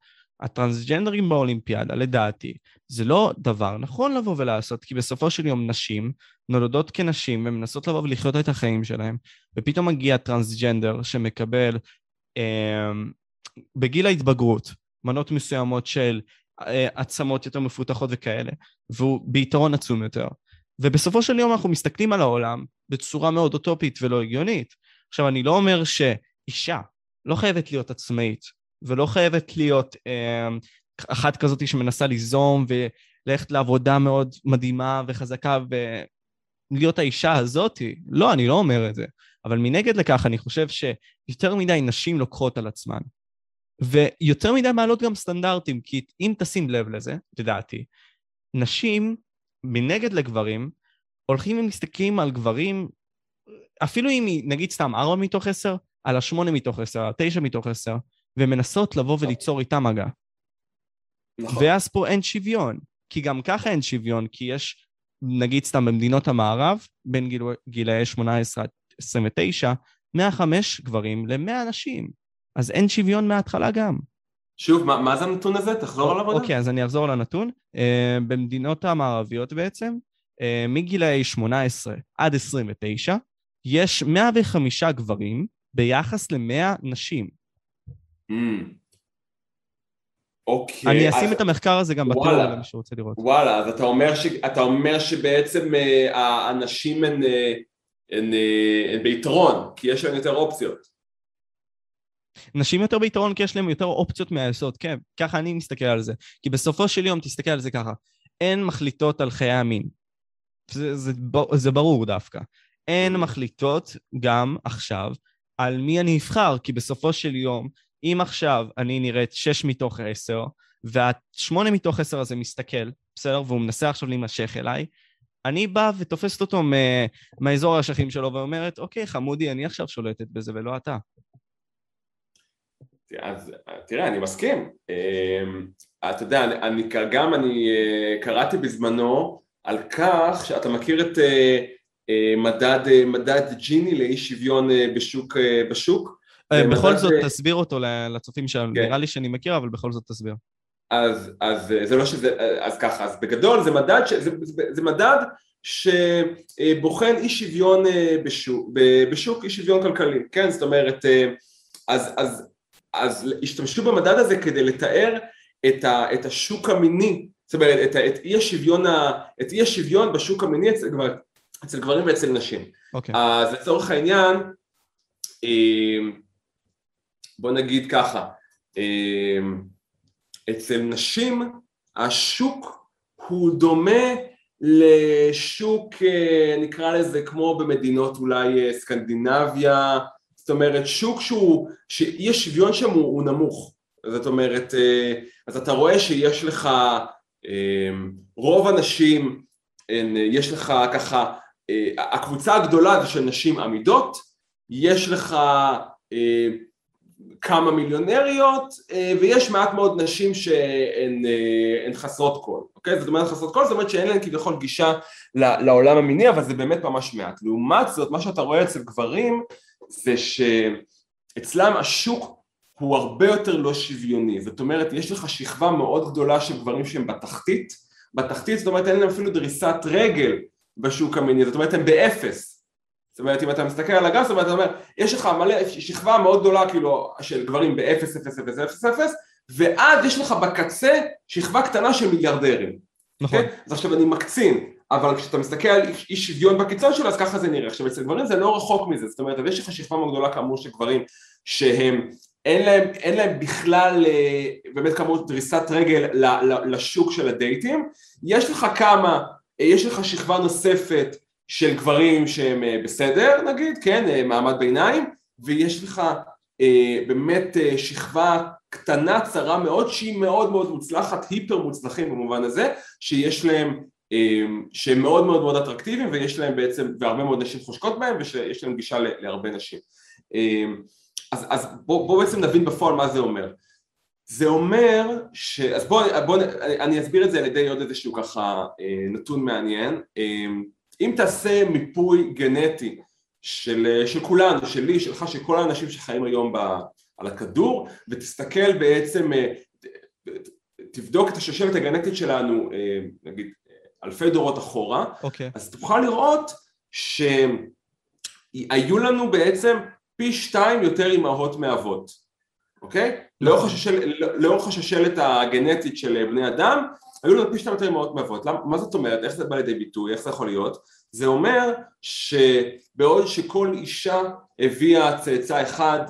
הטרנסג'נדרים באולימפיאדה, לדעתי, זה לא דבר נכון לבוא ולעשות, כי בסופו של יום נשים נולדות כנשים ומנסות לבוא ולחיות את החיים שלהם, ופתאום מגיע טרנסג'נדר שמקבל אה, בגיל ההתבגרות מנות מסוימות של אה, עצמות יותר מפותחות וכאלה, והוא ביתרון עצום יותר. ובסופו של יום אנחנו מסתכלים על העולם בצורה מאוד אוטופית ולא הגיונית. עכשיו, אני לא אומר שאישה לא חייבת להיות עצמאית, ולא חייבת להיות אה, אחת כזאת שמנסה ליזום וללכת לעבודה מאוד מדהימה וחזקה ולהיות האישה הזאתי. לא, אני לא אומר את זה. אבל מנגד לכך, אני חושב שיותר מדי נשים לוקחות על עצמן. ויותר מדי מעלות גם סטנדרטים, כי אם תשים לב לזה, לדעתי, נשים, מנגד לגברים, הולכים ומסתכלים על גברים, אפילו אם היא, נגיד סתם 4 מתוך 10, על ה-8 מתוך 10, על ה-9 מתוך 10, ומנסות לבוא וליצור איתם מגע. נכון. ואז פה אין שוויון, כי גם ככה אין שוויון, כי יש, נגיד סתם במדינות המערב, בין גיל, גילאי 18 עד 29, 105 גברים ל-100 נשים. אז אין שוויון מההתחלה גם. שוב, מה, מה זה הנתון הזה? תחזור על עבודה. אוקיי, אז אני אחזור לנתון. Uh, במדינות המערביות בעצם, uh, מגילאי 18 עד 29, יש 105 גברים ביחס ל-100 נשים. Mm. אוקיי. אני אשים אז... את המחקר הזה גם בתיאור למי שרוצה לראות. וואלה, אז אתה אומר, ש... אתה אומר שבעצם uh, האנשים הן, uh, הן, uh, הן ביתרון, כי יש להם יותר אופציות. נשים יותר ביתרון כי יש להם יותר אופציות מהיסוד, כן, ככה אני מסתכל על זה. כי בסופו של יום, תסתכל על זה ככה, אין מחליטות על חיי המין. זה, זה, זה ברור דווקא. אין מחליטות גם עכשיו על מי אני אבחר, כי בסופו של יום, אם עכשיו אני נראית 6 מתוך 10, והשמונה מתוך 10 הזה מסתכל, בסדר? והוא מנסה עכשיו להימשך אליי, אני באה ותופסת אותו מהאזור האשכים שלו ואומרת, אוקיי, חמודי, אני עכשיו שולטת בזה ולא אתה. אז תראה, אני מסכים. אמ, אתה יודע, אני, גם אני אה, קראתי בזמנו על כך שאתה מכיר את אה, אה, מדד, מדד ג'יני לאי שוויון בשוק, בשוק? בכל זאת תסביר אותו לצופים שלנו, כן. נראה לי שאני מכיר, אבל בכל זאת תסביר. אז, אז זה לא שזה, אז ככה, אז בגדול זה מדד, ש, זה, זה, זה מדד שבוחן אי שוויון בשוק, בשוק אי שוויון כלכלי, כן? זאת אומרת, אז, אז אז השתמשו במדד הזה כדי לתאר את, ה, את השוק המיני, זאת אומרת את, את אי השוויון, את אי השוויון בשוק המיני אצל, אצל גברים ואצל נשים. Okay. אוקיי. אז לצורך העניין, בוא נגיד ככה, אמ, אצל נשים השוק הוא דומה לשוק, אה, נקרא לזה כמו במדינות אולי אה, סקנדינביה, זאת אומרת שוק שהוא, שאי השוויון שם הוא, הוא נמוך, זאת אומרת, אה, אז אתה רואה שיש לך אה, רוב הנשים, יש לך ככה, הקבוצה הגדולה זה של נשים עמידות, יש לך כמה מיליונריות ויש מעט מאוד נשים שהן חסרות כל, אוקיי? זאת אומרת חסרות כל, זאת אומרת שאין להן כביכול גישה לעולם המיני אבל זה באמת ממש מעט. לעומת זאת מה שאתה רואה אצל גברים זה שאצלם השוק הוא הרבה יותר לא שוויוני, זאת אומרת יש לך שכבה מאוד גדולה של גברים שהם בתחתית, בתחתית זאת אומרת אין להם אפילו דריסת רגל בשוק המיני, זאת אומרת הם באפס, זאת אומרת אם אתה מסתכל על הגרף, זאת אומרת אתה אומר יש לך מלא, שכבה מאוד גדולה כאילו של גברים באפס אפס אפס אפס אפס ואז יש לך בקצה שכבה קטנה של מיליארדרים, נכון, okay? כן? אז עכשיו אני מקצין אבל כשאתה מסתכל על אי שוויון בקיצון שלו אז ככה זה נראה. עכשיו אצל גברים זה לא רחוק מזה, זאת אומרת יש לך שכבה מאוד גדולה כאמור של גברים שהם אין להם, אין להם בכלל אה, באמת כאמור דריסת רגל לשוק של הדייטים, יש לך כמה, אה, יש לך שכבה נוספת של גברים שהם אה, בסדר נגיד, כן, מעמד ביניים, ויש לך באמת שכבה קטנה צרה מאוד שהיא מאוד מאוד מוצלחת, היפר מוצלחים במובן הזה, שיש להם אמ, שהם מאוד מאוד מאוד אטרקטיביים ויש להם בעצם, והרבה מאוד נשים חושקות בהם ויש להם גישה להרבה נשים. אמ, אז, אז בואו בוא בעצם נבין בפועל מה זה אומר. זה אומר ש... אז בואו בוא, אני אסביר את זה על ידי עוד איזשהו ככה אה, נתון מעניין. אמ, אם תעשה מיפוי גנטי של, של כולנו, שלי, שלך, של כל האנשים שחיים היום ב, על הכדור ותסתכל בעצם, אה, תבדוק את השושלת הגנטית שלנו, אה, נגיד אלפי דורות אחורה, okay. אוקיי. אז תוכל לראות שהיו לנו בעצם פי שתיים יותר אימהות מאבות, אוקיי? Okay? לאורך, השושל, לאורך השושלת הגנטית של בני אדם, היו לנו פי שתיים יותר אימהות מאבות. מה זאת אומרת? איך זה בא לידי ביטוי? איך זה יכול להיות? זה אומר שבעוד שכל אישה הביאה צאצא אחד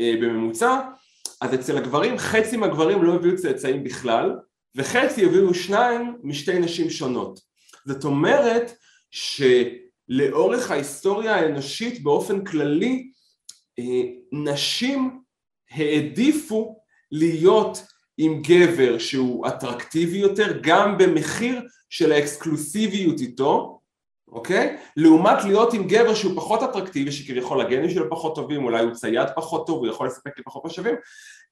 אה, בממוצע, אז אצל הגברים, חצי מהגברים לא הביאו צאצאים בכלל, וחצי הביאו שניים משתי נשים שונות. זאת אומרת שלאורך ההיסטוריה האנושית באופן כללי אה, נשים העדיפו להיות עם גבר שהוא אטרקטיבי יותר גם במחיר של האקסקלוסיביות איתו אוקיי? לעומת להיות עם גבר שהוא פחות אטרקטיבי שכביכול הגנים שלו פחות טובים אולי הוא צייד פחות טוב הוא יכול לספק לי פחות משאבים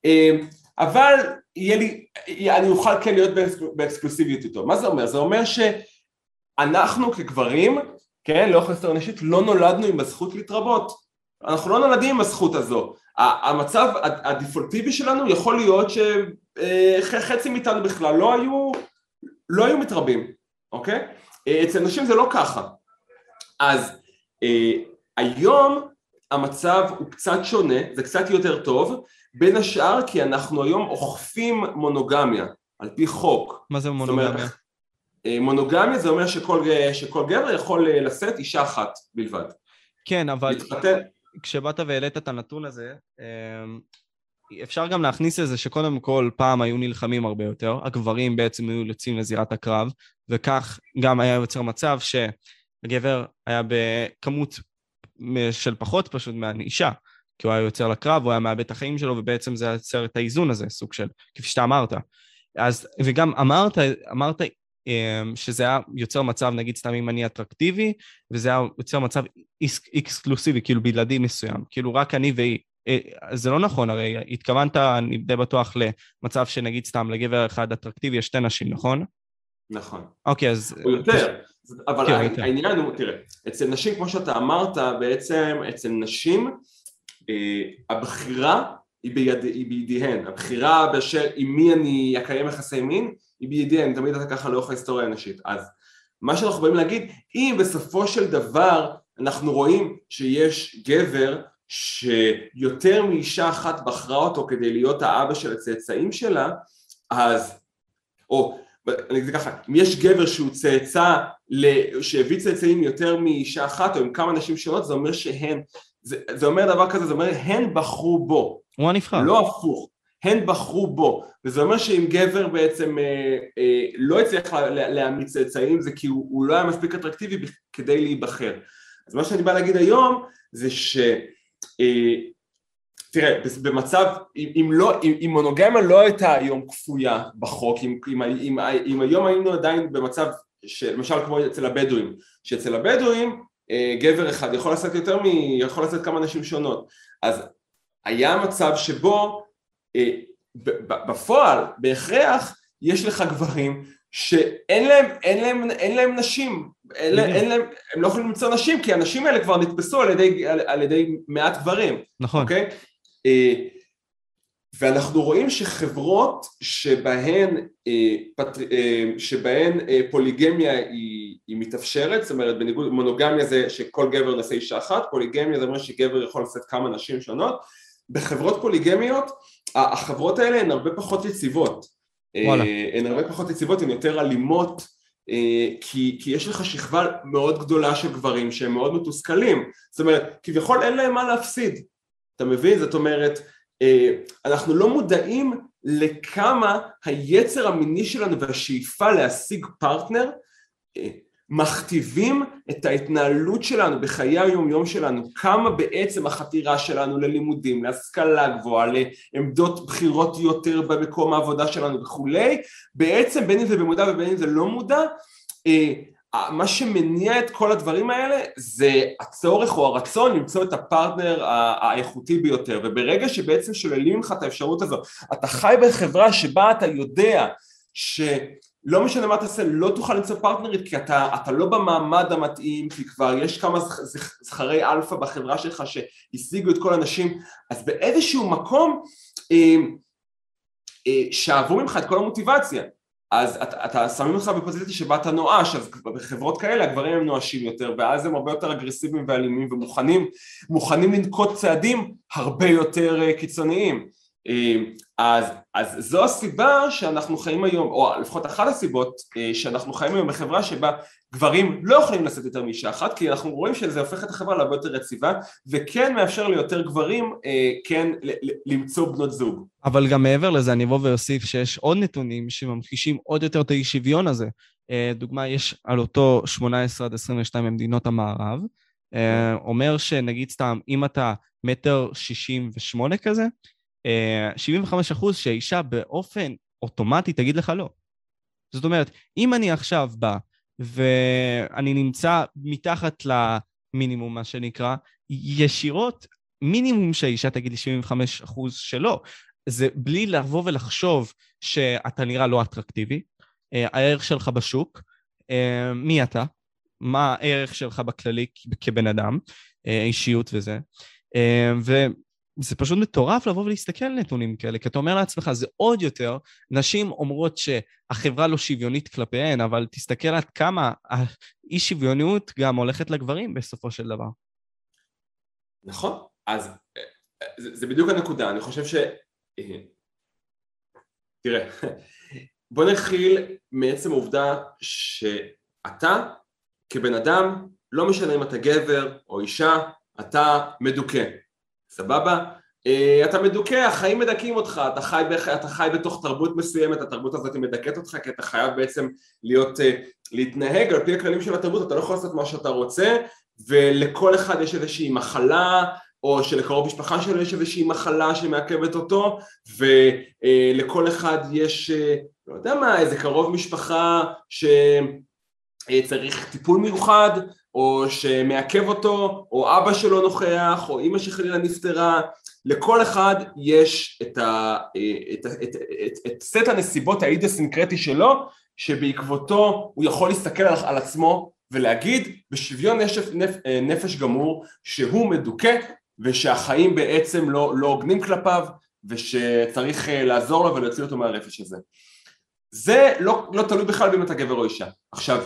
אה, אבל יהיה לי, אני אוכל כן להיות באקסקלוסיביות איתו. מה זה אומר? זה אומר שאנחנו כגברים, כן, לאורך ההיסטוריה האנושית, לא נולדנו עם הזכות להתרבות. אנחנו לא נולדים עם הזכות הזו. המצב הדיפולטיבי שלנו יכול להיות שחצי מאיתנו בכלל לא היו, לא היו מתרבים, אוקיי? אצל נשים זה לא ככה. אז אה, היום המצב הוא קצת שונה, זה קצת יותר טוב, בין השאר כי אנחנו היום אוכפים מונוגמיה, על פי חוק. מה זה מונוגמיה? אומרת, אה, מונוגמיה זה אומר שכל, שכל גבר יכול אה, לשאת אישה אחת בלבד. כן, אבל להתחתן... כשבאת והעלית את הנתון הזה, אפשר גם להכניס לזה שקודם כל פעם היו נלחמים הרבה יותר, הגברים בעצם היו יוצאים לזירת הקרב, וכך גם היה יוצר מצב שהגבר היה בכמות של פחות פשוט מהאישה, כי הוא היה יוצר לקרב, הוא היה מאבד את החיים שלו, ובעצם זה יוצר את האיזון הזה, סוג של, כפי שאתה אמרת. אז, וגם אמרת, אמרת אמ, שזה היה יוצר מצב, נגיד סתם אם אני אטרקטיבי, וזה היה יוצר מצב אקסקלוסיבי, כאילו בלעדי מסוים, כאילו רק אני והיא. אה, זה לא נכון, הרי התכוונת, אני די בטוח, למצב שנגיד סתם לגבר אחד אטרקטיבי יש שתי נשים, נכון? נכון. אוקיי, אז... או יותר, אבל כן, העניין הוא, תראה, אצל נשים, כמו שאתה אמרת, בעצם אצל נשים, אה, הבחירה היא, ביד, היא בידיהן, הבחירה באשר עם מי אני אקיים יחסי מין היא בידיהן, תמיד אתה ככה לאורך ההיסטוריה האנושית. אז מה שאנחנו באים להגיד, אם בסופו של דבר אנחנו רואים שיש גבר שיותר מאישה אחת בחרה אותו כדי להיות האבא של הצאצאים שלה, אז, או אני אגיד ככה, אם יש גבר שהוא צאצא, שהביא צאצאים יותר מאישה אחת או עם כמה נשים שונות, זה אומר שהן, זה, זה אומר דבר כזה, זה אומר הן בחרו בו. הוא הנבחר. לא הפוך, הן בחרו בו, וזה אומר שאם גבר בעצם אה, אה, לא הצליח להעמיד צאצאים זה כי הוא, הוא לא היה מספיק אטרקטיבי כדי להיבחר. אז מה שאני בא להגיד היום זה ש... אה, תראה, במצב, אם, לא, אם, מונוגמה לא הייתה היום כפויה בחוק, אם, אם, אם, אם היום היינו עדיין במצב, למשל כמו אצל הבדואים, שאצל הבדואים אה, גבר אחד יכול לעשות יותר מ... יכול לעשות כמה נשים שונות, אז היה מצב שבו אה, בפועל, בהכרח, יש לך גברים שאין להם, אין להם, אין להם נשים, אין להם, אין להם, הם לא יכולים למצוא נשים כי הנשים האלה כבר נתפסו על ידי, על, על ידי מעט גברים, נכון, אוקיי? אה, ואנחנו רואים שחברות שבהן, אה, שבהן פוליגמיה היא, היא מתאפשרת, זאת אומרת בניגוד מונוגמיה זה שכל גבר נעשה אישה אחת, פוליגמיה זה אומר שגבר יכול לשאת כמה נשים שונות, בחברות פוליגמיות החברות האלה הן הרבה פחות יציבות, וואלה. הן הרבה פחות יציבות, הן יותר אלימות כי, כי יש לך שכבה מאוד גדולה של גברים שהם מאוד מתוסכלים, זאת אומרת כביכול אין להם מה להפסיד, אתה מבין? זאת אומרת אנחנו לא מודעים לכמה היצר המיני שלנו והשאיפה להשיג פרטנר מכתיבים את ההתנהלות שלנו בחיי היום יום שלנו, כמה בעצם החתירה שלנו ללימודים, להשכלה גבוהה, לעמדות בחירות יותר במקום העבודה שלנו וכולי, בעצם בין אם זה במודע ובין אם זה לא מודע, אה, מה שמניע את כל הדברים האלה זה הצורך או הרצון למצוא את הפרטנר האיכותי ביותר. וברגע שבעצם שוללים לך את האפשרות הזו אתה חי בחברה שבה אתה יודע ש... לא משנה מה תעשה, לא תוכל למצוא פרטנרית כי אתה, אתה לא במעמד המתאים, כי כבר יש כמה זכרי אלפא בחברה שלך שהשיגו את כל הנשים, אז באיזשהו מקום אה, אה, שאבו ממך את כל המוטיבציה, אז אתה, אתה שמים אותך בפוזיציה שבה אתה נואש, אז בחברות כאלה הגברים הם נואשים יותר, ואז הם הרבה יותר אגרסיביים ואלימים ומוכנים לנקוט צעדים הרבה יותר אה, קיצוניים. אה, אז, אז זו הסיבה שאנחנו חיים היום, או לפחות אחת הסיבות אה, שאנחנו חיים היום בחברה שבה גברים לא יכולים לשאת יותר מאישה אחת כי אנחנו רואים שזה הופך את החברה להרבה יותר יציבה וכן מאפשר ליותר גברים אה, כן למצוא בנות זוג. אבל גם מעבר לזה אני אבוא ואוסיף שיש עוד נתונים שממחישים עוד יותר את האי שוויון הזה. דוגמה יש על אותו 18 עד 22 במדינות המערב אומר שנגיד סתם אם אתה מטר שישים ושמונה כזה 75 אחוז שהאישה באופן אוטומטי תגיד לך לא. זאת אומרת, אם אני עכשיו בא ואני נמצא מתחת למינימום, מה שנקרא, ישירות, מינימום שהאישה תגיד לי 75 אחוז שלא. זה בלי לבוא ולחשוב שאתה נראה לא אטרקטיבי, אה, הערך שלך בשוק, אה, מי אתה, מה הערך שלך בכללי כבן אדם, אה, אישיות וזה. זה פשוט מטורף לבוא ולהסתכל על נתונים כאלה, כי אתה אומר לעצמך, זה עוד יותר, נשים אומרות שהחברה לא שוויונית כלפיהן, אבל תסתכל עד כמה האי שוויוניות גם הולכת לגברים בסופו של דבר. נכון, אז זה, בדיוק הנקודה, אני חושב ש... תראה, בוא נתחיל מעצם העובדה שאתה כבן אדם, לא משנה אם אתה גבר או אישה, אתה מדוכא. סבבה? אה, אתה מדוכא, החיים מדכאים אותך, אתה חי, אתה חי בתוך תרבות מסוימת, התרבות הזאת מדכאת אותך כי אתה חייב בעצם להיות, אה, להתנהג על פי הכללים של התרבות, אתה לא יכול לעשות מה שאתה רוצה ולכל אחד יש איזושהי מחלה או שלקרוב משפחה שלו יש איזושהי מחלה שמעכבת אותו ולכל אחד יש, לא יודע מה, איזה קרוב משפחה שצריך טיפול מיוחד או שמעכב אותו, או אבא שלו נוכח, או אימא שחלילה נפטרה, לכל אחד יש את, ה, את, את, את, את, את סט הנסיבות האידאסינקרטי שלו, שבעקבותו הוא יכול להסתכל על, על עצמו ולהגיד בשוויון נפש, נפש גמור שהוא מדוכא ושהחיים בעצם לא, לא הוגנים כלפיו ושצריך אה, לעזור לו ולהוציא אותו מהרפש הזה. זה לא, לא תלוי בכלל אם אתה גבר או אישה. עכשיו,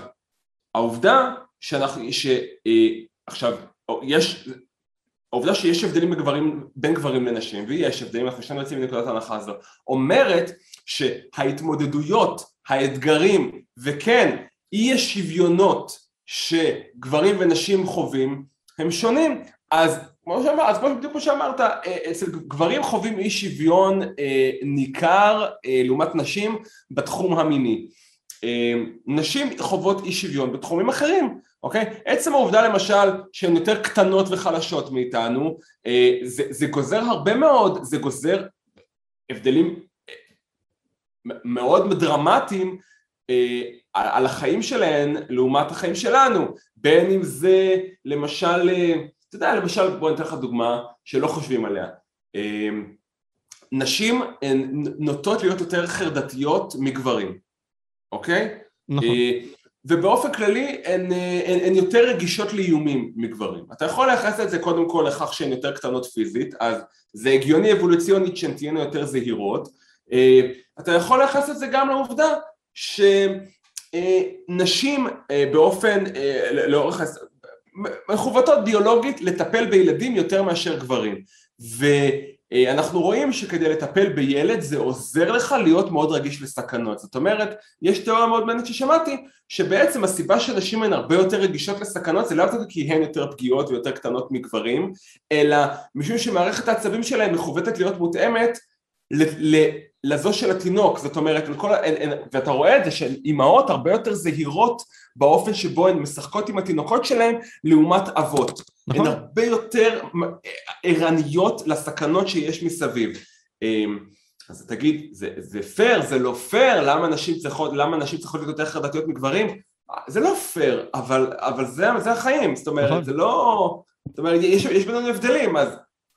העובדה שאנחנו, ש... אה, עכשיו, יש, העובדה שיש הבדלים בגברים, בין גברים לנשים, ויש הבדלים, אנחנו שנינו יוצאים מנקודת ההנחה הזו, אומרת שההתמודדויות, האתגרים, וכן, אי השוויונות שגברים ונשים חווים, הם שונים. אז כמו שאמרת, אז בדיוק כמו שאמרת, אה, אצל גברים חווים אי שוויון אה, ניכר אה, לעומת נשים בתחום המיני. אה, נשים חוות אי שוויון בתחומים אחרים, אוקיי? עצם העובדה למשל שהן יותר קטנות וחלשות מאיתנו, אה, זה, זה גוזר הרבה מאוד, זה גוזר הבדלים אה, מאוד דרמטיים על החיים שלהן לעומת החיים שלנו, בין אם זה למשל, אתה יודע, למשל בוא ניתן לך דוגמה שלא חושבים עליה, נשים הן נוטות להיות יותר חרדתיות מגברים אוקיי? נכון. אה, ובאופן כללי הן, אה, הן, הן יותר רגישות לאיומים מגברים. אתה יכול לייחס את זה קודם כל לכך שהן יותר קטנות פיזית, אז זה הגיוני אבולוציונית שהן תהיינה יותר זהירות. אה, אתה יכול לייחס את זה גם לעובדה שנשים באופן, לאורך, מחובתות ביולוגית לטפל בילדים יותר מאשר גברים. ו... אה, אנחנו רואים שכדי לטפל בילד זה עוזר לך להיות מאוד רגיש לסכנות. זאת אומרת, יש תיאוריה מאוד מעניינת ששמעתי, שבעצם הסיבה שנשים הן הרבה יותר רגישות לסכנות זה לאו דווקא כי הן יותר פגיעות ויותר קטנות מגברים, אלא משום שמערכת העצבים שלהן מכוותת להיות מותאמת לזו של התינוק, זאת אומרת, לכל, ואתה רואה את זה שאימהות הרבה יותר זהירות באופן שבו הן משחקות עם התינוקות שלהן לעומת אבות. נכון. הן הרבה יותר ערניות לסכנות שיש מסביב. אמ, אז תגיד, זה, זה פייר, זה לא פייר, למה נשים צריכות, למה נשים צריכות להיות יותר חרדתיות מגברים? זה לא פייר, אבל, אבל זה, זה החיים, זאת אומרת, נכון. זה לא... זאת אומרת, יש, יש בינינו הבדלים, אז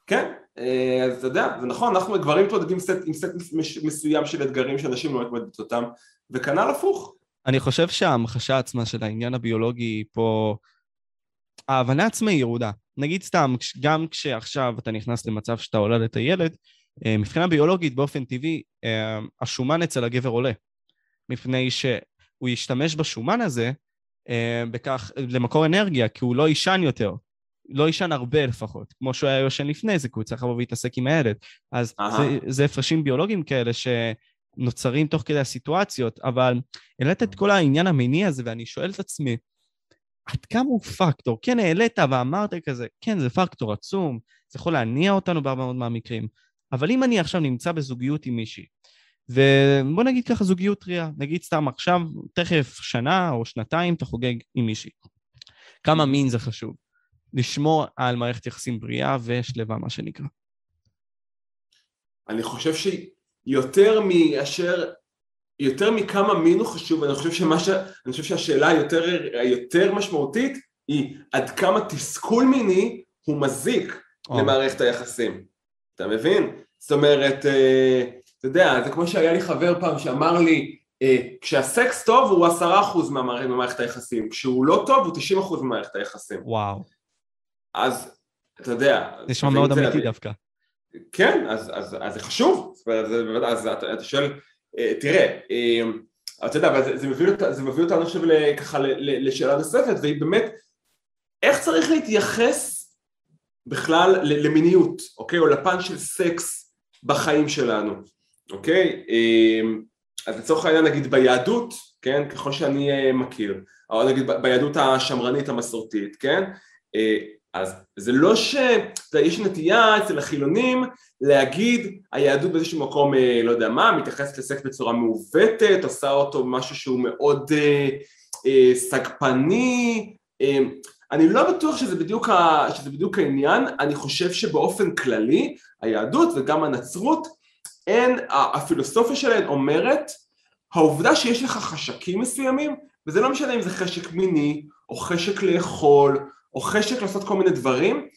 כן, אז אתה יודע, זה נכון, אנחנו גברים מתמודדים עם סט מסוים של אתגרים שאנשים לא מתמודדים אותם, וכנ"ל הפוך. אני חושב שההמחשה עצמה של העניין הביולוגי פה, ההבנה עצמה היא ירודה. נגיד סתם, גם כשעכשיו אתה נכנס למצב שאתה הולדת הילד, אה, מבחינה ביולוגית באופן טבעי, אה, השומן אצל הגבר עולה. מפני שהוא ישתמש בשומן הזה בכך, למקור אנרגיה, כי הוא לא יישן יותר. לא יישן הרבה לפחות, כמו שהוא היה יושן לפני זה, כי הוא צריך לבוא ולהתעסק עם הילד. אז זה, זה הפרשים ביולוגיים כאלה שנוצרים תוך כדי הסיטואציות, אבל העלית את כל העניין המיני הזה, ואני שואל את עצמי, עד כמה הוא פקטור? כן, העלית ואמרת כזה, כן, זה פקטור עצום, זה יכול להניע אותנו בהרבה מאוד מהמקרים, אבל אם אני עכשיו נמצא בזוגיות עם מישהי, ובוא נגיד ככה זוגיות טריה, נגיד סתם עכשיו, תכף שנה או שנתיים אתה חוגג עם מישהי. כמה מין זה חשוב. לשמור על מערכת יחסים בריאה ושלווה, מה שנקרא. אני חושב שיותר מאשר, יותר מכמה מין הוא חשוב, אני חושב, שמה ש... אני חושב שהשאלה היותר, היותר משמעותית היא עד כמה תסכול מיני הוא מזיק או. למערכת היחסים. אתה מבין? זאת אומרת, אה, אתה יודע, זה כמו שהיה לי חבר פעם שאמר לי, אה, כשהסקס טוב הוא עשרה אחוז ממערכת היחסים, כשהוא לא טוב הוא תשעים אחוז ממערכת היחסים. וואו. אז אתה יודע... זה נשמע מאוד אמיתי דווקא. כן, אז, אז, אז זה חשוב, אז, אז אתה, אתה שואל, אה, תראה, אה, אתה יודע, אבל זה, זה, מביא, זה מביא אותנו עכשיו ככה לשאלה נוספת, והיא באמת, איך צריך להתייחס בכלל למיניות, אוקיי, או לפן של סקס בחיים שלנו, אוקיי? אה, אז לצורך העניין נגיד ביהדות, כן, ככל שאני מכיר, או נגיד ביהדות השמרנית המסורתית, כן, אז זה לא ש... יש נטייה אצל החילונים להגיד היהדות באיזשהו מקום, אה, לא יודע מה, מתייחסת לסקס בצורה מעוותת, עושה אותו משהו שהוא מאוד אה, אה, סגפני, אה, אני לא בטוח שזה בדיוק, ה, שזה בדיוק העניין, אני חושב שבאופן כללי היהדות וגם הנצרות, אין, הפילוסופיה שלהן אומרת, העובדה שיש לך חשקים מסוימים, וזה לא משנה אם זה חשק מיני, או חשק לאכול, או חשק לעשות כל מיני דברים,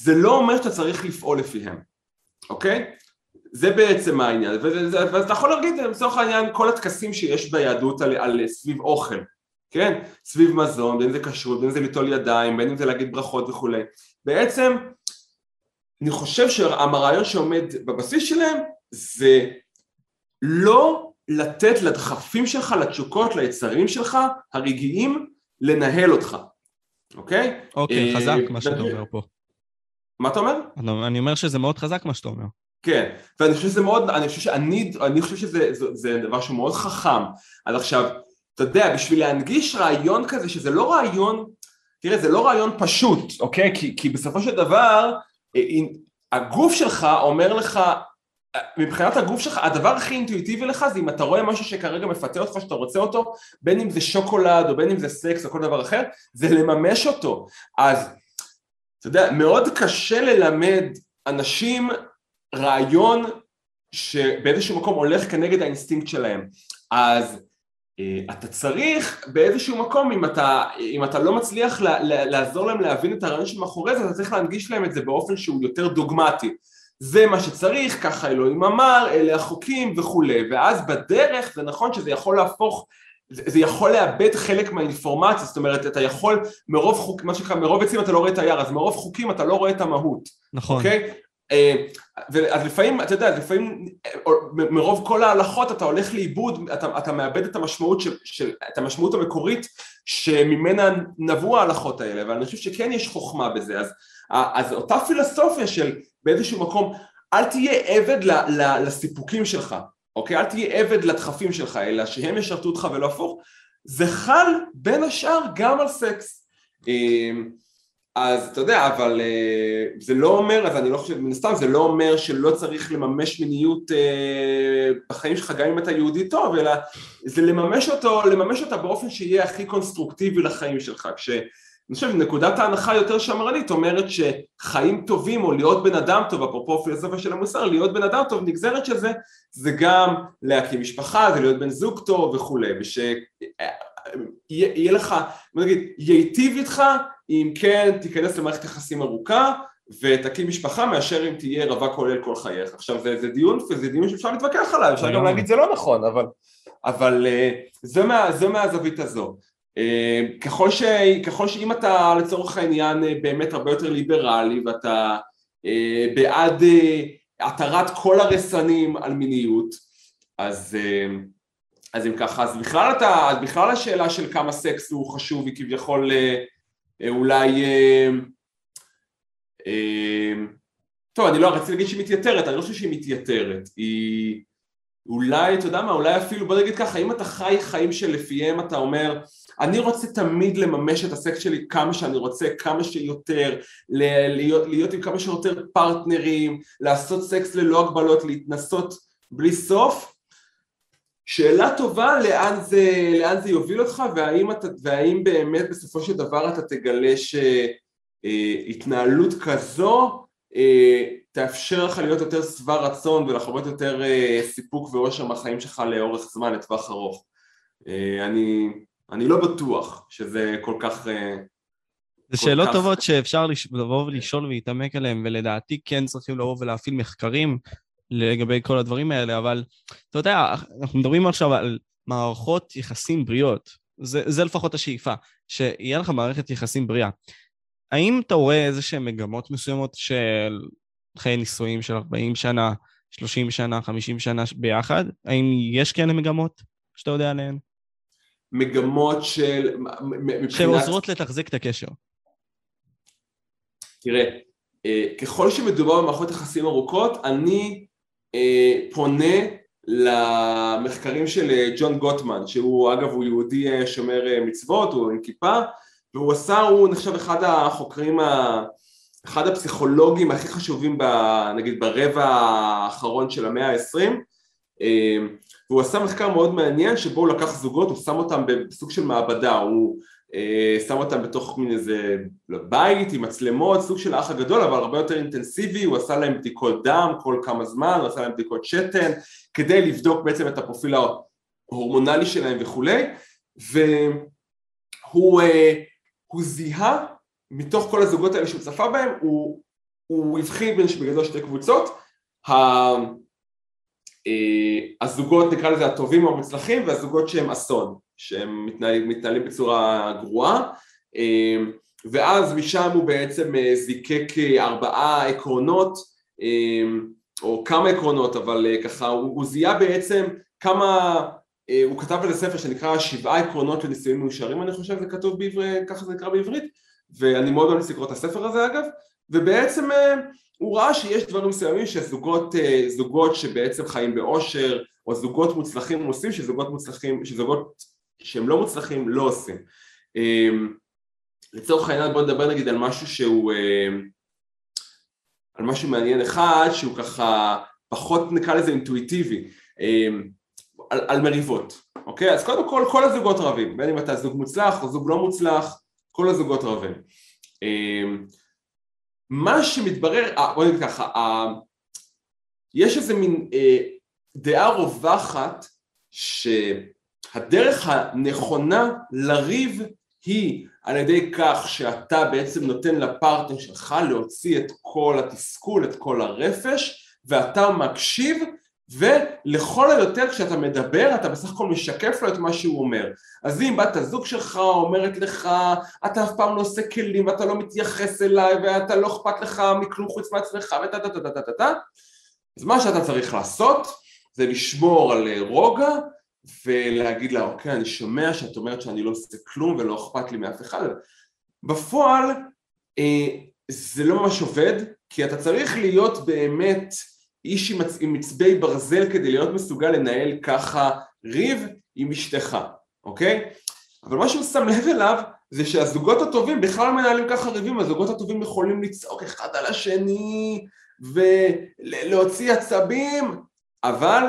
זה לא אומר שאתה צריך לפעול לפיהם, אוקיי? זה בעצם העניין, ואתה יכול להגיד לצורך העניין כל הטקסים שיש ביהדות על, על סביב אוכל, כן? סביב מזון, בין אם זה כשרות, בין אם זה ליטול ידיים, בין אם זה להגיד ברכות וכולי. בעצם אני חושב שהרעיון שעומד בבסיס שלהם זה לא לתת לדחפים שלך, לתשוקות, ליצרים שלך, הרגעיים, לנהל אותך, אוקיי? אוקיי, חזק מה שאתה אומר פה. מה אתה אומר? אני אומר שזה מאוד חזק מה שאתה אומר. כן, ואני חושב שזה מאוד, אני חושב שאני, אני חושב שזה זה, זה דבר שהוא מאוד חכם. אז עכשיו, אתה יודע, בשביל להנגיש רעיון כזה, שזה לא רעיון, תראה, זה לא רעיון פשוט, אוקיי? כי, כי בסופו של דבר, אה, הגוף שלך אומר לך, מבחינת הגוף שלך, הדבר הכי אינטואיטיבי לך זה אם אתה רואה משהו שכרגע מפתה אותך שאתה רוצה אותו, בין אם זה שוקולד או בין אם זה סקס או כל דבר אחר, זה לממש אותו. אז, אתה יודע, מאוד קשה ללמד אנשים רעיון שבאיזשהו מקום הולך כנגד האינסטינקט שלהם. אז אה, אתה צריך באיזשהו מקום, אם אתה, אם אתה לא מצליח לעזור להם להבין את הרעיון שמאחורי זה, אתה צריך להנגיש להם את זה באופן שהוא יותר דוגמטי. זה מה שצריך, ככה אלוהים אמר, אלה החוקים וכולי, ואז בדרך זה נכון שזה יכול להפוך, זה יכול לאבד חלק מהאינפורמציה, זאת אומרת אתה יכול מרוב חוק, מה שנקרא מרוב עצים אתה לא רואה את היער, אז מרוב חוקים אתה לא רואה את המהות, נכון, אוקיי? אה, אז לפעמים, אתה יודע, לפעמים מרוב כל ההלכות אתה הולך לאיבוד, אתה, אתה מאבד את המשמעות, של, של, את המשמעות המקורית שממנה נבעו ההלכות האלה, אבל אני חושב שכן יש חוכמה בזה, אז, אז אותה פילוסופיה של באיזשהו מקום, אל תהיה עבד ל, ל, לסיפוקים שלך, אוקיי? אל תהיה עבד לדחפים שלך, אלא שהם ישרתו אותך ולא הפוך, זה חל בין השאר גם על סקס. אה, אז אתה יודע, אבל uh, זה לא אומר, אז אני לא חושב, מן הסתם זה לא אומר שלא צריך לממש מיניות uh, בחיים שלך גם אם אתה יהודי טוב, אלא זה לממש אותו, לממש אותה באופן שיהיה הכי קונסטרוקטיבי לחיים שלך, כשאני חושב נקודת ההנחה יותר שמרנית אומרת שחיים טובים או להיות בן אדם טוב, אפרופו פילוסופיה של המוסר, להיות בן אדם טוב, נגזרת של זה, זה גם להקים משפחה, זה להיות בן זוג טוב וכולי, ושיהיה לך, בוא נגיד, ייטיב איתך אם כן תיכנס למערכת יחסים ארוכה ותקים משפחה מאשר אם תהיה רווק כולל כל חייך. עכשיו זה, זה דיון, זה דיון שאפשר להתווכח עליו, אפשר גם להגיד זה לא נכון, אבל, אבל אה, זה, מה, זה מהזווית הזו. אה, ככל, ש, ככל שאם אתה לצורך העניין אה, באמת הרבה יותר ליברלי ואתה בעד התרת כל הרסנים על מיניות, אז, אז אם ככה, אז בכלל, אתה, אז בכלל השאלה של כמה סקס הוא חשוב היא כביכול אה, אולי... אה, אה, טוב, אני לא רציתי להגיד שהיא מתייתרת, אני לא חושב שהיא מתייתרת, היא אולי, אתה יודע מה, אולי אפילו, בוא נגיד ככה, אם אתה חי חיים שלפיהם אתה אומר, אני רוצה תמיד לממש את הסקס שלי כמה שאני רוצה, כמה שיותר, להיות, להיות עם כמה שיותר פרטנרים, לעשות סקס ללא הגבלות, להתנסות בלי סוף, שאלה טובה לאן זה, לאן זה יוביל אותך והאם, אתה, והאם באמת בסופו של דבר אתה תגלה שהתנהלות כזו אה, תאפשר לך להיות יותר שבע רצון ולחוות יותר אה, סיפוק ואושר מהחיים שלך לאורך זמן, לטווח ארוך. אה, אני, אני לא בטוח שזה כל כך... זה שאלות כך... טובות שאפשר לבוא ולשאול ולהתעמק עליהן, ולדעתי כן צריכים לבוא ולהפעיל מחקרים לגבי כל הדברים האלה, אבל אתה יודע, אנחנו מדברים עכשיו על מערכות יחסים בריאות. זה, זה לפחות השאיפה, שיהיה לך מערכת יחסים בריאה. האם אתה רואה איזה שהן מגמות מסוימות של חיי נישואים של 40 שנה, 30 שנה, 50 שנה ביחד? האם יש כאלה מגמות שאתה יודע עליהן? מגמות של... מבחינת... שעוזרות לתחזק את הקשר. תראה, אה, ככל שמדובר במערכות יחסים ארוכות, אני אה, פונה למחקרים של אה, ג'ון גוטמן, שהוא אגב הוא יהודי שומר מצוות, הוא עם כיפה, והוא עשה, הוא נחשב אחד החוקרים, ה... אחד הפסיכולוגים הכי חשובים ב, נגיד ברבע האחרון של המאה העשרים והוא עשה מחקר מאוד מעניין שבו הוא לקח זוגות, הוא שם אותם בסוג של מעבדה, הוא אה, שם אותם בתוך מין איזה בית עם מצלמות, סוג של האח הגדול אבל הרבה יותר אינטנסיבי, הוא עשה להם בדיקות דם כל כמה זמן, הוא עשה להם בדיקות שתן כדי לבדוק בעצם את הפרופיל ההורמונלי שלהם וכולי והוא אה, זיהה מתוך כל הזוגות האלה שהוא צפה בהם, הוא, הוא הבחין בין בגדול שתי קבוצות, הזוגות נקרא לזה הטובים או המוצלחים והזוגות שהם אסון, שהם מתנהלים, מתנהלים בצורה גרועה. אה, ואז משם הוא בעצם אה, זיקק ארבעה עקרונות או כמה עקרונות אבל ככה הוא, הוא זיהה בעצם כמה הוא כתב על זה ספר שנקרא שבעה עקרונות לנישואים מאושרים אני חושב זה כתוב בעברית, ככה זה נקרא בעברית ואני מאוד אוהב לקרוא את הספר הזה אגב. ובעצם הוא ראה שיש דברים מסוימים שזוגות אה, זוגות שבעצם חיים באושר או זוגות מוצלחים עושים שזוגות מוצלחים, שזוגות שהם לא מוצלחים לא עושים. אמ, לצורך העניין בוא נדבר נגיד על משהו שהוא אה, על משהו מעניין אחד שהוא ככה פחות נקרא לזה אינטואיטיבי אמ, על, על מריבות, אוקיי? אז קודם כל כל הזוגות רבים בין אם אתה זוג מוצלח או זוג לא מוצלח כל הזוגות רבים אמ, מה שמתברר, אה, בוא נגיד ככה, אה, יש איזה מין אה, דעה רווחת שהדרך הנכונה לריב היא על ידי כך שאתה בעצם נותן לפרטנר שלך להוציא את כל התסכול, את כל הרפש ואתה מקשיב ולכל היותר כשאתה מדבר אתה בסך הכל משקף לו את מה שהוא אומר. אז אם בת הזוג שלך אומרת לך אתה אף פעם לא עושה כלים ואתה לא מתייחס אליי ואתה לא אכפת לך מכלום חוץ מעצמך ותה תה תה תה תה תה אז מה שאתה צריך לעשות זה לשמור על רוגע ולהגיד לה אוקיי אני שומע שאת אומרת שאני לא עושה כלום ולא אכפת לי מאף אחד. בפועל אה, זה לא ממש עובד כי אתה צריך להיות באמת איש עם עצבי ברזל כדי להיות מסוגל לנהל ככה ריב עם אשתך, אוקיי? אבל מה שהוא שם לב אליו זה שהזוגות הטובים בכלל לא מנהלים ככה ריבים, הזוגות הטובים יכולים לצעוק אחד על השני ולהוציא עצבים, אבל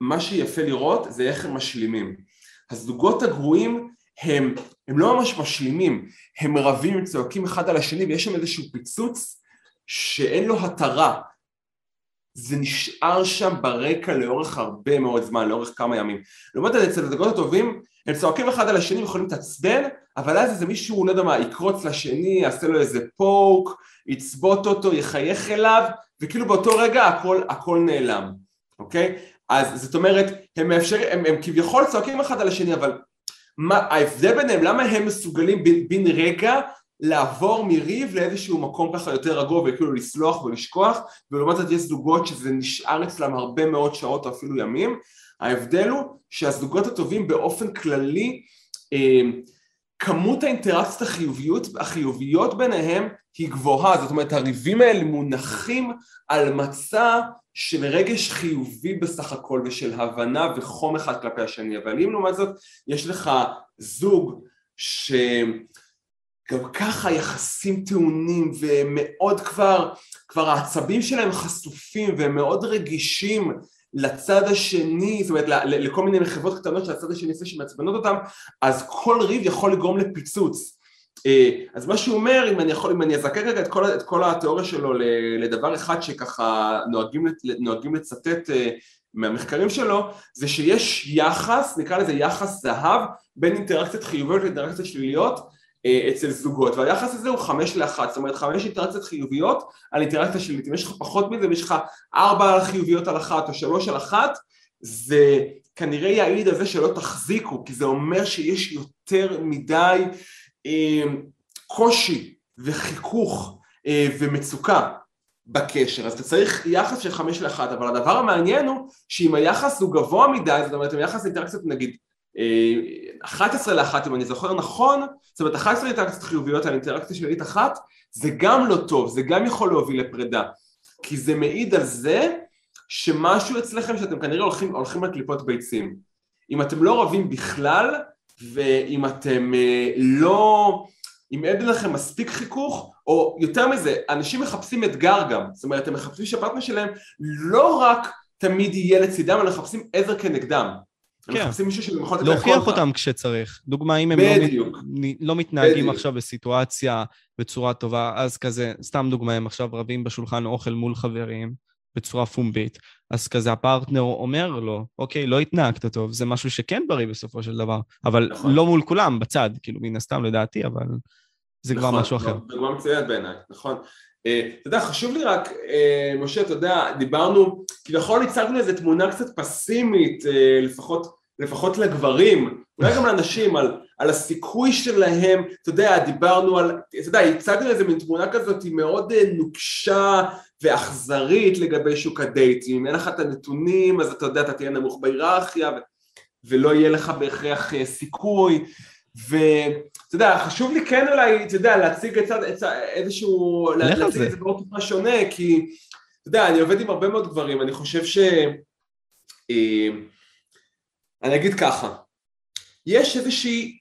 מה שיפה לראות זה איך הם משלימים. הזוגות הגרועים הם, הם לא ממש משלימים, הם רבים, צועקים אחד על השני ויש שם איזשהו פיצוץ שאין לו התרה, זה נשאר שם ברקע לאורך הרבה מאוד זמן, לאורך כמה ימים. לעומת זאת, אצל הדגות הטובים, הם צועקים אחד על השני ויכולים להתעצבן, אבל אז איזה מישהו, לא יודע מה, יקרוץ לשני, יעשה לו איזה פוק, יצבוט אותו, יחייך אליו, וכאילו באותו רגע הכל, הכל נעלם, אוקיי? אז זאת אומרת, הם, מאפשר, הם, הם כביכול צועקים אחד על השני, אבל מה, ההבדל ביניהם, למה הם מסוגלים בן רגע לעבור מריב לאיזשהו מקום ככה יותר רגוע וכאילו לסלוח ולשכוח ולעומת זאת יש זוגות שזה נשאר אצלם הרבה מאוד שעות או אפילו ימים. ההבדל הוא שהזוגות הטובים באופן כללי אה, כמות האינטראקציות החיוביות, החיוביות ביניהם היא גבוהה, זאת אומרת הריבים האלה מונחים על מצע של רגש חיובי בסך הכל ושל הבנה וחום אחד כלפי השני, אבל אם לעומת זאת יש לך זוג ש... גם ככה יחסים טעונים ומאוד כבר, כבר העצבים שלהם חשופים והם מאוד רגישים לצד השני, זאת אומרת לכל מיני מחוות קטנות שהצד השני עושה שמעצבנות אותם, אז כל ריב יכול לגרום לפיצוץ. אה, אז מה שהוא אומר, אם אני יכול, אם אני אזקק רגע את את כל התיאוריה שלו לדבר אחד שככה נוהגים, נוהגים לצטט אה, מהמחקרים שלו, זה שיש יחס, נקרא לזה יחס זהב, בין אינטראקציות חיוביות לאינטראקציות שליליות, אצל זוגות. והיחס הזה הוא חמש לאחת. זאת אומרת חמש אינטראקציות חיוביות על אינטראקציה שלילית אם יש לך פחות מזה ויש לך ארבע חיוביות על אחת או שלוש על אחת זה כנראה יעיד על זה שלא תחזיקו כי זה אומר שיש יותר מדי אה, קושי וחיכוך אה, ומצוקה בקשר. אז אתה צריך יחס של חמש לאחת אבל הדבר המעניין הוא שאם היחס הוא גבוה מדי זאת אומרת אם היחס לאינטראקציות נגיד 11 לאחת אם אני זוכר נכון, זאת אומרת 11 אינטראקציות חיוביות על אינטראקציה שלילית אחת זה גם לא טוב, זה גם יכול להוביל לפרידה כי זה מעיד על זה שמשהו אצלכם שאתם כנראה הולכים, הולכים על קליפות ביצים אם אתם לא רבים בכלל ואם אתם אה, לא, אם אין לכם מספיק חיכוך, או יותר מזה, אנשים מחפשים אתגר גם, זאת אומרת, הם מחפשים שהפרטנר שלהם לא רק תמיד יהיה לצידם, אלא מחפשים עזר כנגדם. הם כן. מחפשים מישהו שיכול לתת להוכיח. אותם כשצריך. דוגמה, אם הם לא, בדיוק. לא מתנהגים בדיוק. עכשיו בסיטואציה בצורה טובה, אז כזה, סתם דוגמה, הם עכשיו רבים בשולחן אוכל מול חברים בצורה פומבית, אז כזה הפרטנר אומר לו, אוקיי, לא התנהגת טוב, זה משהו שכן בריא בסופו של דבר, אבל נכון. לא מול כולם, בצד, כאילו, מן הסתם לדעתי, אבל זה כבר נכון, משהו אחר. דוגמה מצוינת בעיניי, נכון. אה, אתה יודע, חשוב לי רק, אה, משה, אתה יודע, דיברנו, כביכול הצגנו איזו תמונה קצת פסימית, אה, לפחות, לפחות לגברים, אולי גם לנשים, על, על הסיכוי שלהם, אתה יודע, דיברנו על, אתה יודע, הצגנו איזה מין תמונה כזאת מאוד נוקשה ואכזרית לגבי שוק הדייטים, אם אין לך את הנתונים, אז אתה יודע, אתה תהיה נמוך בהיררכיה, ו- ולא יהיה לך בהכרח סיכוי, ואתה יודע, חשוב לי כן אולי, אתה יודע, להציג את צד- את איזשהו, להציג. את זה באור טיפה שונה, כי אתה יודע, אני עובד עם הרבה מאוד גברים, אני חושב ש... אה, אני אגיד ככה, יש איזושהי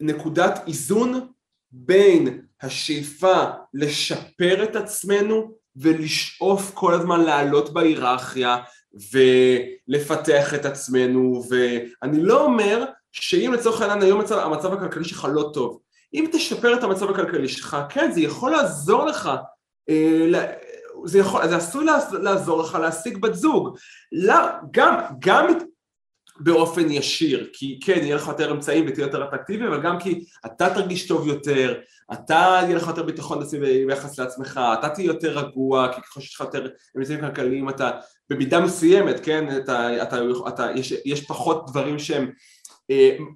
נקודת איזון בין השאיפה לשפר את עצמנו ולשאוף כל הזמן לעלות בהיררכיה ולפתח את עצמנו ואני לא אומר שאם לצורך העניין היום המצב, הכלכלי שלך לא טוב אם תשפר את המצב הכלכלי שלך כן זה יכול לעזור לך אה, זה, יכול, זה עשוי לעז- לעזור לך להשיג בת זוג. לא, גם, גם באופן ישיר, כי כן, יהיה לך יותר אמצעים ותהיה יותר אטרקטיבי, אבל גם כי אתה תרגיש טוב יותר, אתה יהיה לך יותר ביטחון עצמי ביחס לעצמך, אתה תהיה יותר רגוע, כי ככל שיש לך יותר אמצעים כלכליים, אתה במידה מסוימת, כן, אתה, אתה, אתה, יש, יש פחות דברים שהם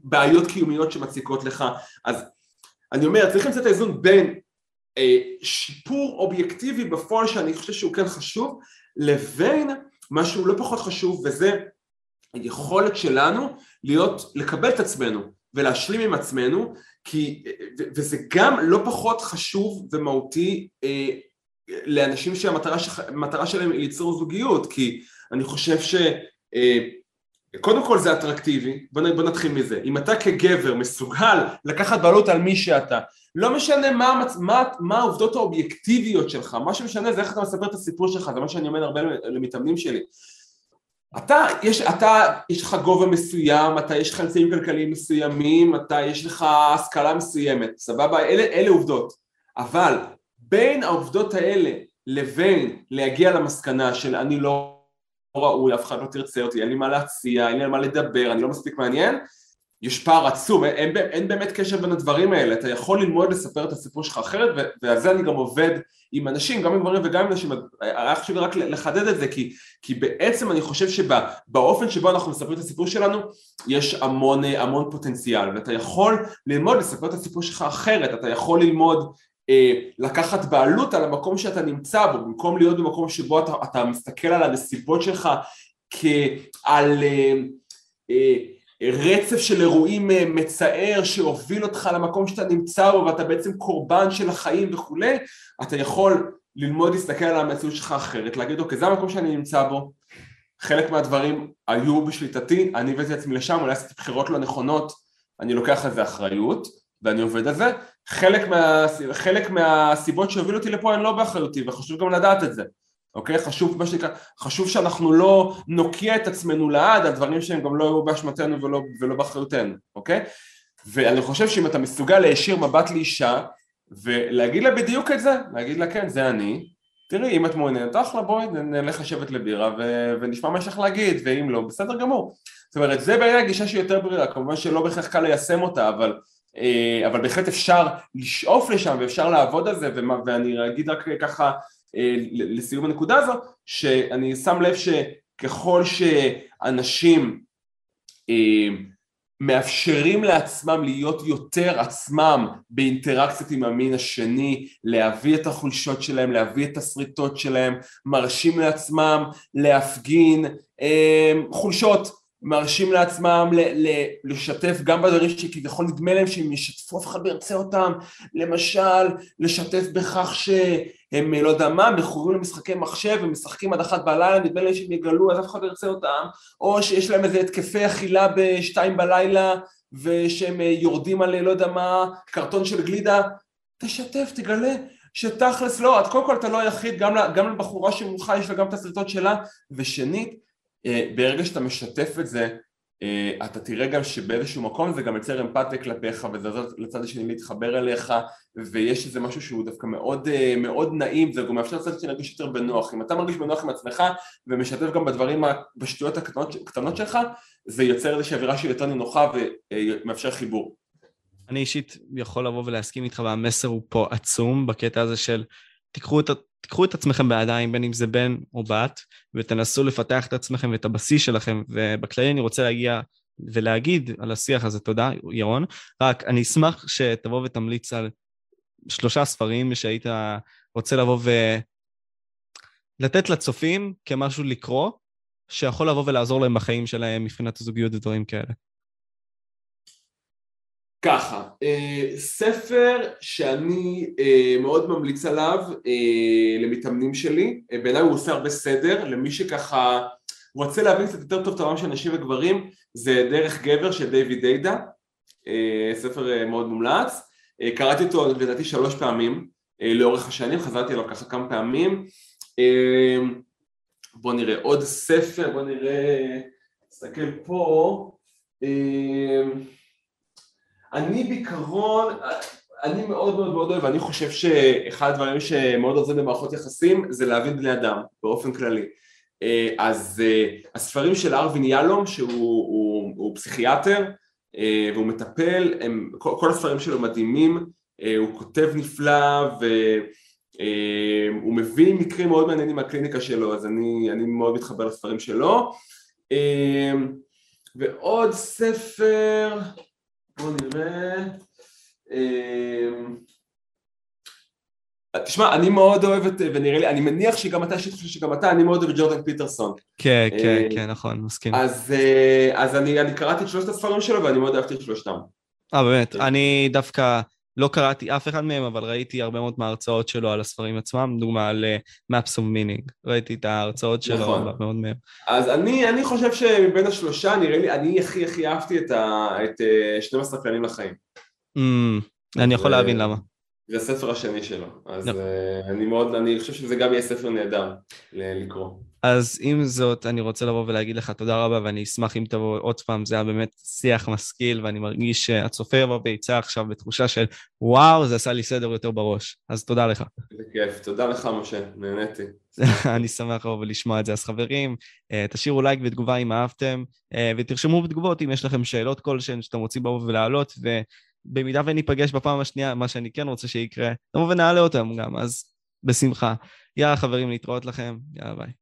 בעיות קיומיות שמציקות לך, אז אני אומר, צריך למצוא את האיזון בין אה, שיפור אובייקטיבי בפועל, שאני חושב שהוא כן חשוב, לבין משהו לא פחות חשוב, וזה היכולת שלנו להיות, לקבל את עצמנו ולהשלים עם עצמנו, כי, וזה גם לא פחות חשוב ומהותי אה, לאנשים שהמטרה המטרה שלהם היא ליצור זוגיות, כי אני חושב ש... אה, קודם כל זה אטרקטיבי, בוא, נתחיל מזה, אם אתה כגבר מסוגל לקחת בעלות על מי שאתה, לא משנה מה. מה, מה העובדות האובייקטיביות שלך, מה שמשנה זה איך אתה מספר את הסיפור שלך, זה מה שאני אומר הרבה למתאמנים שלי. אתה, יש, אתה, יש לך גובה מסוים, אתה, יש לך אמצעים כלכליים מסוימים, אתה, יש לך השכלה מסוימת, סבבה? אלה, אלה עובדות. אבל בין העובדות האלה לבין להגיע למסקנה של אני לא ראוי, אף אחד לא תרצה אותי, אין לי מה להציע, אין לי על מה לדבר, אני לא מספיק מעניין, יש פער עצום, אין, אין, אין באמת קשר בין הדברים האלה, אתה יכול ללמוד לספר את הסיפור שלך אחרת, ועל זה אני גם עובד עם אנשים, גם עם גברים וגם עם נשים, היה חשוב רק לחדד את זה, כי, כי בעצם אני חושב שבאופן שבו אנחנו מספרים את הסיפור שלנו, יש המון, המון פוטנציאל, ואתה יכול ללמוד לספר את הסיפור שלך אחרת, אתה יכול ללמוד אה, לקחת בעלות על המקום שאתה נמצא בו, במקום להיות במקום שבו אתה, אתה מסתכל על הנסיבות שלך כעל אה, אה, רצף של אירועים אה, מצער שהוביל אותך למקום שאתה נמצא בו ואתה בעצם קורבן של החיים וכולי, אתה יכול ללמוד להסתכל על המציאות שלך אחרת, להגיד אוקיי זה המקום שאני נמצא בו, חלק מהדברים היו בשליטתי, אני הבאתי את עצמי לשם, אולי עשיתי בחירות לא נכונות, אני לוקח על זה אחריות ואני עובד על זה, חלק, מה, חלק מהסיבות שהובילו אותי לפה הן לא באחריותי וחשוב גם לדעת את זה, אוקיי? חשוב, מה שנקרא, חשוב שאנחנו לא נוקיע את עצמנו לעד על דברים שהם גם לא היו באשמתנו ולא, ולא באחריותנו, אוקיי? ואני חושב שאם אתה מסוגל להישיר מבט לאישה ולהגיד לה בדיוק את זה, להגיד לה כן זה אני, תראי אם את מעוניינת אחלה בואי נלך לשבת לבירה ו- ונשמע מה יש לך להגיד ואם לא בסדר גמור זאת אומרת זה בעיניי הגישה שהיא יותר ברירה כמובן שלא בהכרח קל ליישם אותה אבל, אבל בהחלט אפשר לשאוף לשם ואפשר לעבוד על זה ואני אגיד רק ככה אה, לסיום הנקודה הזו שאני שם לב שככל שאנשים אה, מאפשרים לעצמם להיות יותר עצמם באינטראקציות עם המין השני, להביא את החולשות שלהם, להביא את השריטות שלהם, מרשים לעצמם להפגין אה, חולשות, מרשים לעצמם ל- ל- לשתף גם בדברים שכביכול נדמה להם שהם ישתפו, אף אחד לא ירצה אותם, למשל לשתף בכך שהם לא יודע מה, מכורים למשחקי מחשב ומשחקים עד אחת בלילה, נדמה להם שהם יגלו אז אף אחד לא ירצה אותם, או שיש להם איזה התקפי אכילה בשתיים בלילה ושהם יורדים על לא יודע מה, קרטון של גלידה, תשתף, תגלה שתכלס לא, את קודם כל אתה לא היחיד, גם, גם לבחורה שמולך יש לה גם את הסרטות שלה, ושנית, ברגע שאתה משתף את זה אה, אתה תראה גם שבאיזשהו מקום זה גם יוצר אמפתיה כלפיך וזה עוזר לצד השני להתחבר אליך ויש איזה משהו שהוא דווקא מאוד, אה, מאוד נעים, זה גם מאפשר לצד השני להרגיש יותר בנוח. אם אתה מרגיש בנוח עם עצמך ומשתף גם בדברים, בשטויות הקטנות, הקטנות שלך, זה יוצר איזושהי אווירה שהיא יותר נינוחה ומאפשר חיבור. אני אישית יכול לבוא ולהסכים איתך והמסר הוא פה עצום בקטע הזה של תיקחו את, תיקחו את עצמכם בידיים, בין אם זה בן או בת, ותנסו לפתח את עצמכם ואת הבסיס שלכם, ובכללי אני רוצה להגיע ולהגיד על השיח הזה, תודה, ירון. רק אני אשמח שתבוא ותמליץ על שלושה ספרים שהיית רוצה לבוא ולתת לצופים כמשהו לקרוא, שיכול לבוא ולעזור להם בחיים שלהם מבחינת הזוגיות ודברים כאלה. ככה, אה, ספר שאני אה, מאוד ממליץ עליו אה, למתאמנים שלי, בעיניי הוא עושה הרבה סדר, למי שככה רוצה להבין קצת יותר טוב את העולם של נשים וגברים, זה דרך גבר של דיוויד דיידה, ספר מאוד מומלץ, קראתי אותו לדעתי שלוש פעמים לאורך השנים, חזרתי אליו ככה כמה פעמים, בוא נראה עוד ספר, בוא נראה, נסתכל פה, אני בעיקרון, אני מאוד מאוד מאוד אוהב, אני חושב שאחד הדברים שמאוד עוזרים במערכות יחסים זה להבין בני אדם באופן כללי. אה, אז אה, הספרים של ארווין יהלום שהוא הוא, הוא פסיכיאטר אה, והוא מטפל, הם, כל, כל הספרים שלו מדהימים, הוא כותב נפלא והוא מביא מקרים מאוד מעניינים מהקליניקה שלו אז אני, אני מאוד מתחבר לספרים שלו ועוד ספר בואו נראה. אמ, תשמע, אני מאוד אוהב את, ונראה לי, אני מניח שגם אתה, שאני חושב שגם אתה, אני מאוד אוהב את ג'ורדן פיטרסון. כן, כן, אה, כן, נכון, מסכים. אז, אה, אז אני, אני קראתי את שלושת הספרים שלו ואני מאוד אהבתי את שלושתם. אה, באמת, כן. אני דווקא לא קראתי אף אחד מהם, אבל ראיתי הרבה מאוד מההרצאות שלו על הספרים עצמם, דוגמה על uh, Maps of Meaning. ראיתי את ההרצאות שלו, נכון. הרבה מאוד מהם. אז אני, אני חושב שמבין השלושה, נראה לי, אני הכי הכי אהבתי את, ה, את uh, 12 כללים לחיים. Mm, אני יכול להבין למה. זה הספר השני שלו, אז no. uh, אני מאוד, אני חושב שזה גם יהיה ספר נהדר לקרוא. אז עם זאת, אני רוצה לבוא ולהגיד לך תודה רבה, ואני אשמח אם תבוא עוד פעם, זה היה באמת שיח משכיל, ואני מרגיש שהצופה יבוא ויצא עכשיו בתחושה של וואו, זה עשה לי סדר יותר בראש. אז תודה לך. זה כיף, תודה לך משה, נהניתי. <laughs> אני שמח לבוא ולשמוע את זה. אז חברים, אה, תשאירו לייק ותגובה אם אהבתם, אה, ותרשמו בתגובות אם יש לכם שאלות כלשהן שאתם רוצים לבוא ולהעלות, ובמידה וניפגש בפעם השנייה, מה שאני כן רוצה שיקרה, נבוא ונעלה אותם גם, אז בשמחה. יאללה חברים, להתראות לכם, יאללה ביי.